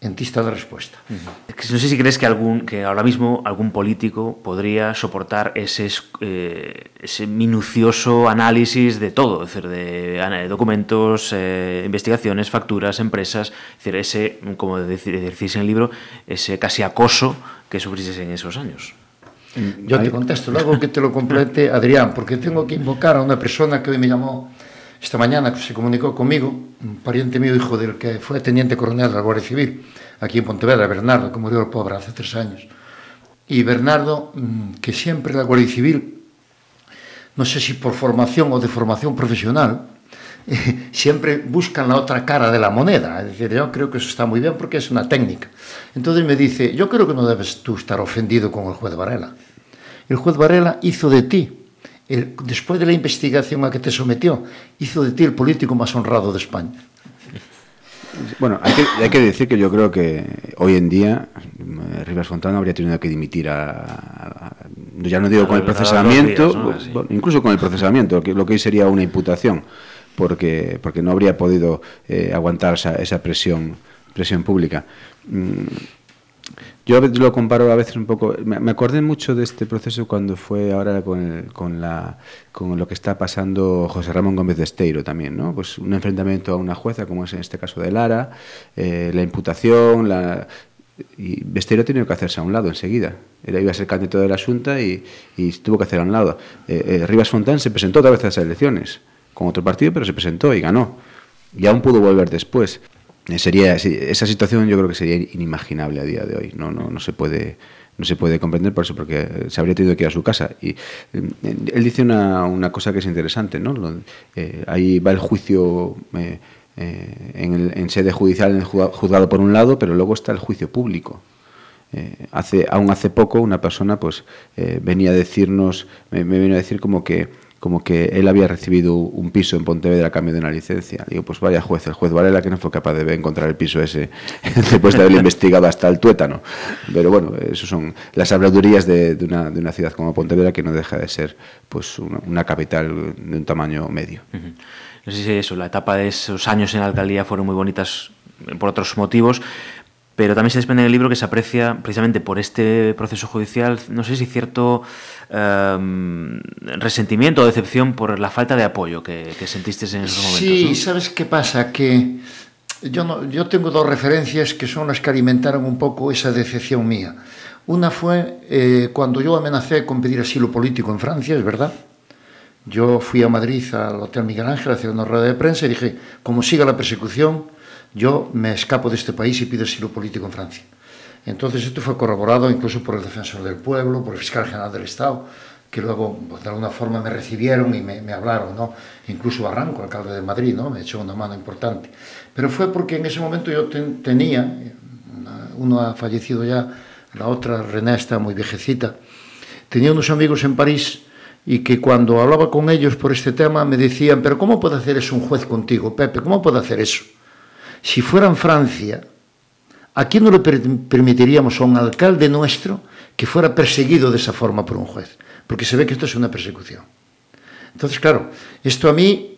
En ti está la respuesta. No sé si crees que, algún, que ahora mismo algún político podría soportar ese, eh, ese minucioso análisis de todo, es decir, de, documentos, eh, investigaciones, facturas, empresas, es decir, ese, como decís en el libro, ese casi acoso que sufriste en esos años. Yo te contesto, luego que te lo complete Adrián, porque tengo que invocar a una persona que hoy me llamó esta mañana que se comunicó conmigo, un pariente mío, hijo del que fue teniente coronel de la Guardia Civil, aquí en Pontevedra, Bernardo, que murió el pobre hace tres años. Y Bernardo, mm, que siempre la Guardia Civil, no sé si por formación o de formación profesional, siempre buscan la otra cara de la moneda. Es decir, yo creo que eso está muy bien porque es una técnica. Entonces me dice, yo creo que no debes tú estar ofendido con el juez Varela. El juez Varela hizo de ti el, después de la investigación a que te sometió, hizo de ti el político más honrado de España. Bueno, hay que, hay que decir que yo creo que hoy en día eh, Rivas Fontana habría tenido que dimitir a, ya no digo con el procesamiento, incluso con el procesamiento, lo que hoy sería una imputación, porque, porque no habría podido eh, aguantar esa, esa presión, presión pública. Mm, yo lo comparo a veces un poco. Me acordé mucho de este proceso cuando fue ahora con, con, la, con lo que está pasando José Ramón Gómez de Esteiro también, ¿no? Pues un enfrentamiento a una jueza, como es en este caso de Lara, eh, la imputación, la, y Besteiro ha tenido que hacerse a un lado enseguida. Él iba a ser candidato de la Junta y, tuvo que hacer a un lado. Eh, eh, Rivas Fontán se presentó otra vez a esas elecciones, con otro partido, pero se presentó y ganó. Y aún pudo volver después. Eh, sería esa situación yo creo que sería inimaginable a día de hoy. No no no se puede no se puede comprender por eso porque se habría tenido que ir a su casa. Y eh, él dice una, una cosa que es interesante no eh, ahí va el juicio eh, eh, en, el, en sede judicial en el juzgado por un lado pero luego está el juicio público. Eh, hace aún hace poco una persona pues eh, venía a decirnos me, me vino a decir como que como que él había recibido un piso en Pontevedra a cambio de una licencia. Digo, pues vaya juez, el juez Varela que no fue capaz de encontrar el piso ese después de haberlo investigado hasta el tuétano. Pero bueno, eso son las habladurías de, una, de una ciudad como Pontevedra que no deja de ser pues una, capital de un tamaño medio. No sé si eso, la etapa de esos años en la alcaldía fueron muy bonitas por otros motivos, pero también se desprende en el libro que se aprecia precisamente por este proceso judicial, no sé si cierto eh, resentimiento o decepción por la falta de apoyo que, que sentiste en esos momentos. Sí, ¿no? ¿sabes qué pasa? Que yo, no, yo tengo dos referencias que son las que alimentaron un poco esa decepción mía. Una fue eh, cuando yo amenacé con pedir asilo político en Francia, es verdad. Yo fui a Madrid al Hotel Miguel Ángel a hacer una rueda de prensa y dije, como siga la persecución, yo me escapo de este país y pido asilo político en Francia. Entonces esto fue corroborado incluso por el defensor del pueblo, por el fiscal general del Estado, que luego pues, de alguna forma me recibieron y me, hablaron, ¿no? Incluso Barranco, alcalde de Madrid, ¿no? Me echó una mano importante. Pero fue porque en ese momento yo ten, tenía, uno ha fallecido ya, la otra, René, está muy viejecita, tenía unos amigos en París y que cuando hablaba con ellos por este tema me decían, pero ¿cómo puede hacer eso un juez contigo, Pepe? ¿Cómo puede hacer eso? Si fuera en Francia, aquí no le permitiríamos a un alcalde nuestro que fuera perseguido de esa forma por un juez, porque se ve que esto es una persecución. Entonces, claro, esto a mí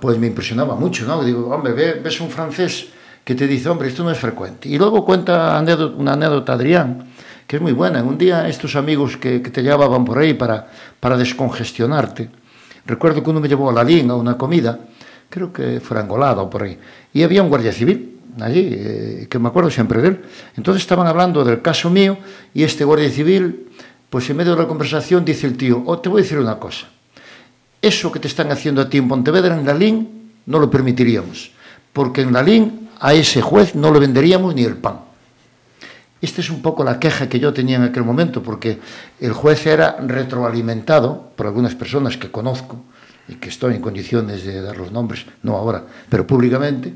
pues me impresionaba mucho, ¿no? Digo, hombre, ves un francés que te dice, hombre, esto no es frecuente. Y luego cuenta una anécdota Adrián, que es muy buena. Un día estos amigos que, te llevaban por ahí para, para descongestionarte, recuerdo que uno me llevó a la LIN a una comida, creo que fue Angolada o por ahí, y había un guardia civil allí, eh, que me acuerdo siempre de él. Entonces estaban hablando del caso mío y este guardia civil, pues en medio de la conversación dice el tío, oh, te voy a decir una cosa, eso que te están haciendo a ti en Pontevedra, en la LIN, no lo permitiríamos, porque en la LIN a ese juez no le venderíamos ni el pan. Esta es un poco la queja que yo tenía en aquel momento, porque el juez era retroalimentado por algunas personas que conozco, y que estoy en condiciones de dar los nombres, no ahora, pero públicamente,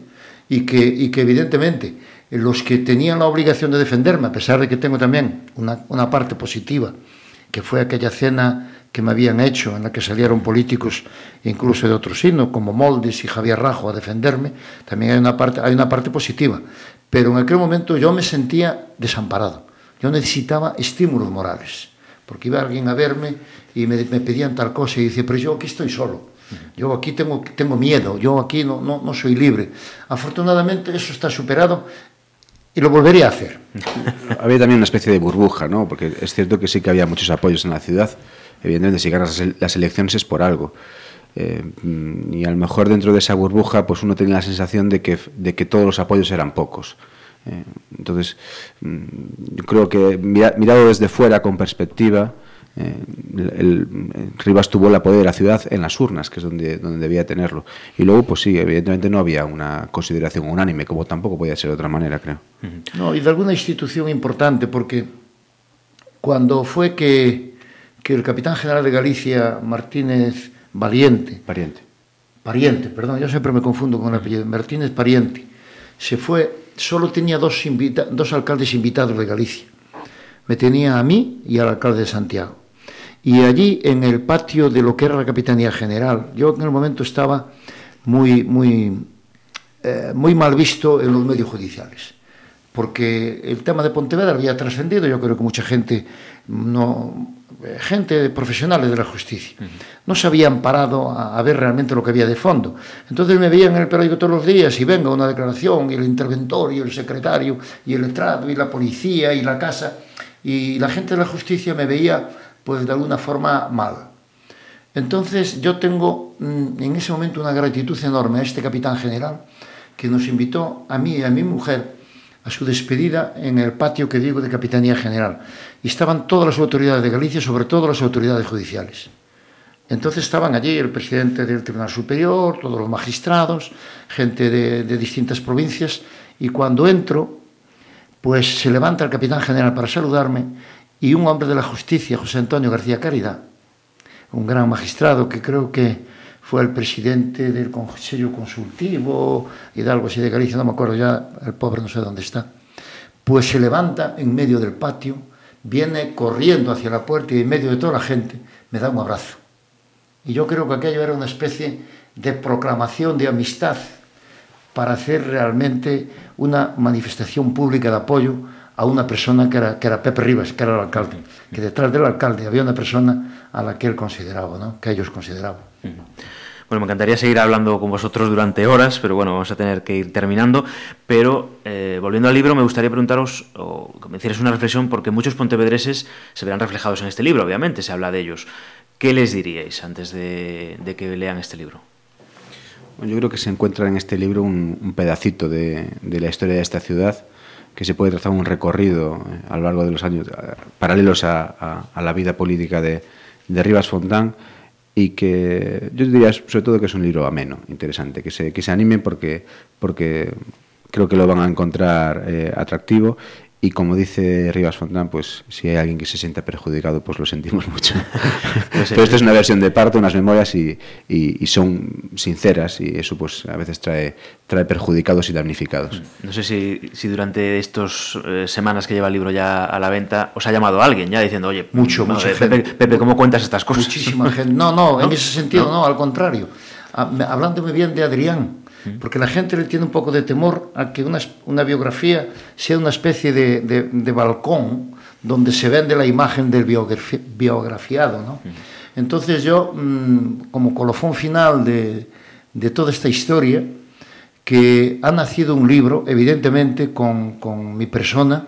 y que, y que evidentemente los que tenían la obligación de defenderme, a pesar de que tengo también una, una parte positiva, que fue aquella cena que me habían hecho, en la que salieron políticos incluso de otro signo, como Moldes y Javier Rajo a defenderme, también hay una parte, hay una parte positiva. Pero en aquel momento yo me sentía desamparado. Yo necesitaba estímulos morales, porque iba alguien a verme y me, pedían tal cosa y dice, pero yo aquí estoy solo. Yo aquí tengo, tengo miedo, yo aquí no, no, no soy libre. Afortunadamente eso está superado y lo volvería a hacer. había también una especie de burbuja, ¿no? Porque es cierto que sí que había muchos apoyos en la ciudad. Evidentemente, si ganas las elecciones es por algo. Eh, y a lo mejor dentro de esa burbuja, pues uno tenía la sensación de que, de que todos los apoyos eran pocos. Eh, entonces, mm, yo creo que mirado desde fuera, con perspectiva, eh, el, Rivas tuvo el apoyo de la ciudad en las urnas, que es donde, donde debía tenerlo. Y luego, pues sí, evidentemente no había una consideración unánime, como tampoco podía ser de otra manera, creo. No, y de alguna institución importante, porque cuando fue que, que el capitán general de Galicia, Martínez Valiente, Pariente, Pariente, perdón, yo siempre me confundo con el apellido, Martínez Pariente, se fue, solo tenía dos, dos alcaldes invitados de Galicia. Me tenía a mí y al alcalde de Santiago y allí en el patio de lo que era la Capitanía General, yo en el momento estaba muy, muy, eh, muy mal visto en los medios judiciales, porque el tema de Pontevedra había trascendido, yo creo que mucha gente, no, gente profesionales de la justicia, no se habían parado a, a, ver realmente lo que había de fondo. Entonces me veían en el periódico todos los días y venga una declaración, y el interventor, y el secretario, y el letrado, y la policía, y la casa, y la gente de la justicia me veía pues de alguna forma mal. Entonces yo tengo mm, en ese momento una gratitud enorme a este capitán general que nos invitó a mí y a mi mujer a su despedida en el patio que digo de Capitanía General. Y estaban todas las autoridades de Galicia, sobre todo las autoridades judiciales. Entonces estaban allí el presidente del Tribunal Superior, todos los magistrados, gente de, de distintas provincias, y cuando entro, pues se levanta el capitán general para saludarme y un hombre de la justicia, José Antonio García Caridad, un gran magistrado que creo que fue el presidente del Consejo Consultivo y de algo así de Galicia, no me acuerdo ya, el pobre no sé dónde está, pues se levanta en medio del patio, viene corriendo hacia la puerta y en medio de toda la gente me da un abrazo. Y yo creo que aquello era una especie de proclamación de amistad para hacer realmente una manifestación pública de apoyo a una persona que era, que era Pepe Rivas, que era el alcalde, que detrás del alcalde había una persona a la que él consideraba, ¿no? que ellos consideraban. Bueno, me encantaría seguir hablando con vosotros durante horas, pero bueno, vamos a tener que ir terminando. Pero eh, volviendo al libro, me gustaría preguntaros, o que me hicierais una reflexión, porque muchos pontevedreses se verán reflejados en este libro, obviamente, se habla de ellos. ¿Qué les diríais antes de, de que lean este libro? Bueno, yo creo que se encuentra en este libro un, un pedacito de, de la historia de esta ciudad que se puede trazar un recorrido eh, a lo largo de los años eh, paralelos a, a, a la vida política de, de Rivas Fontán y que yo diría sobre todo que es un libro ameno, interesante, que se, que se animen porque, porque creo que lo van a encontrar eh, atractivo Y como dice Rivas Fontán, pues si hay alguien que se sienta perjudicado, pues lo sentimos mucho. Pero esto es una versión de parte, unas memorias y, y, y, son sinceras y eso pues a veces trae, trae perjudicados y damnificados. No sé si, si durante estas eh, semanas que lleva el libro ya a la venta os ha llamado alguien ya diciendo, oye, mucho, no, mucho Pepe, Pepe, ¿cómo cuentas estas cosas? Muchísima gente. No, no, en ese sentido no, no al contrario. Hablándome bien de Adrián, porque la gente le tiene un poco de temor a que una, una biografía sea una especie de, de, de, balcón donde se vende la imagen del biografi biografiado. ¿no? Entonces yo, mmm, como colofón final de, de, toda esta historia, que ha nacido un libro, evidentemente con, con mi persona,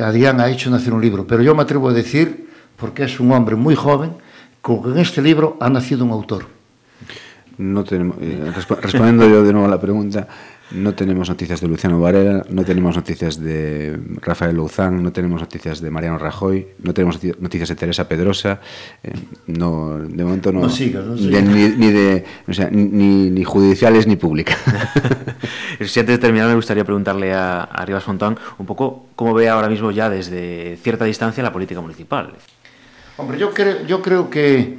Adrián ha hecho nacer un libro, pero yo me atrevo a decir, porque es un hombre muy joven, que en este libro ha nacido un autor. No tenemos, eh, respondiendo yo de nuevo a la pregunta, no tenemos noticias de Luciano Varela, no tenemos noticias de Rafael Louzán, no tenemos noticias de Mariano Rajoy, no tenemos noticias de Teresa Pedrosa, eh, no, de momento no, no, sigas, no sigas. De, ni, ni, de, o sea, ni, ni judiciales ni públicas. si antes de terminar me gustaría preguntarle a, a Rivas Fontán un poco cómo ve ahora mismo ya desde cierta distancia la política municipal. Hombre, yo creo, yo creo que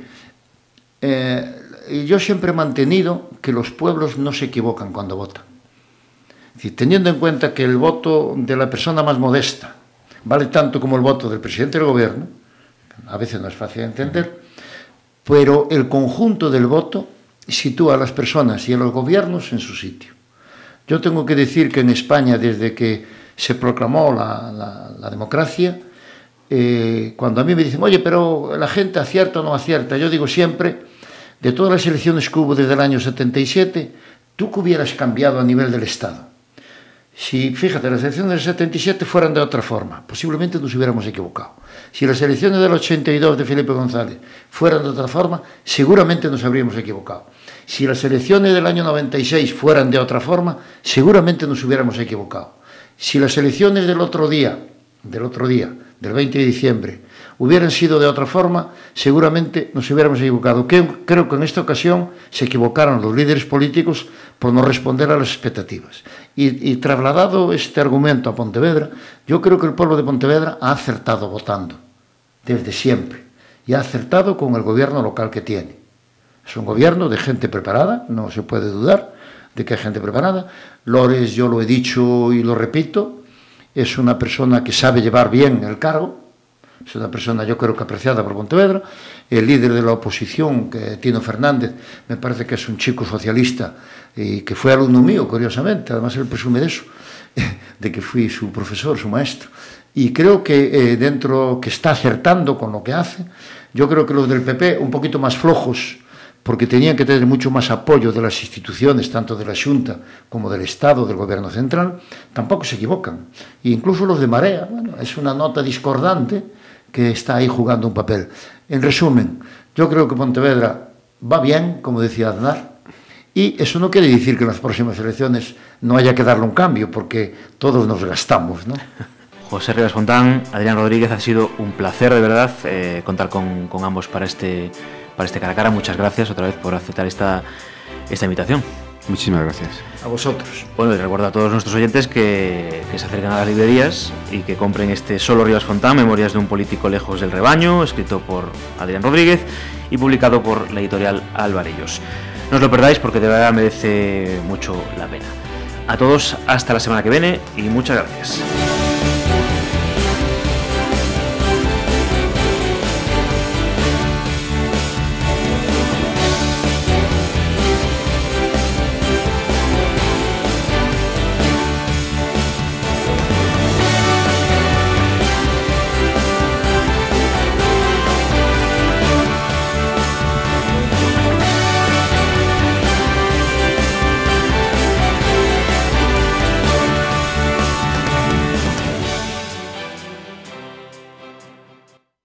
eh, yo siempre he mantenido que los pueblos no se equivocan cuando votan. Es decir, teniendo en cuenta que el voto de la persona más modesta vale tanto como el voto del presidente del gobierno, a veces no es fácil de entender, pero el conjunto del voto sitúa a las personas y a los gobiernos en su sitio. Yo tengo que decir que en España, desde que se proclamó la, la, la democracia, eh, cuando a mí me dicen, oye, pero la gente acierta o no acierta, yo digo siempre, de todas las elecciones que hubo desde el año 77, ¿tú qué hubieras cambiado a nivel del Estado? Si, fíjate, las elecciones del 77 fueran de otra forma, posiblemente nos hubiéramos equivocado. Si las elecciones del 82 de Felipe González fueran de otra forma, seguramente nos habríamos equivocado. Si las elecciones del año 96 fueran de otra forma, seguramente nos hubiéramos equivocado. Si las elecciones del otro día, del otro día, del 20 de diciembre, hubieran sido de otra forma, seguramente nos hubiéramos equivocado. Creo que en esta ocasión se equivocaron los líderes políticos por no responder a las expectativas. Y, trasladado este argumento a Pontevedra, yo creo que el pueblo de Pontevedra ha acertado votando, desde siempre, y ha acertado con el gobierno local que tiene. Es un gobierno de gente preparada, no se puede dudar de que hay gente preparada. Lores, yo lo he dicho y lo repito, es una persona que sabe llevar bien el cargo, es una persona yo creo que apreciada por Pontevedra, el líder de la oposición, que Tino Fernández, me parece que es un chico socialista y que fue alumno mío, curiosamente, además él presume de eso, de que fui su profesor, su maestro, y creo que eh, dentro que está acertando con lo que hace, yo creo que los del PP un poquito más flojos, porque tenían que tener mucho más apoyo de las instituciones, tanto de la Junta como del Estado, del Gobierno Central, tampoco se equivocan. E incluso los de Marea, bueno, es una nota discordante que está ahí jugando un papel. En resumen, yo creo que Pontevedra va bien, como decía Aznar, y eso no quiere decir que en las próximas elecciones no haya que darle un cambio, porque todos nos gastamos, ¿no? José Rivas Fontán, Adrián Rodríguez, ha sido un placer de verdad eh, contar con, con ambos para este para este cara a cara. Muchas gracias otra vez por aceptar esta, esta invitación. Muchísimas gracias. A vosotros. Bueno, y recuerdo a todos nuestros oyentes que, que, se acerquen a las librerías y que compren este Solo Rivas Fontán, Memorias de un político lejos del rebaño, escrito por Adrián Rodríguez y publicado por la editorial Alvarellos. No os lo perdáis porque de verdad merece mucho la pena. A todos, hasta la semana que viene y muchas gracias.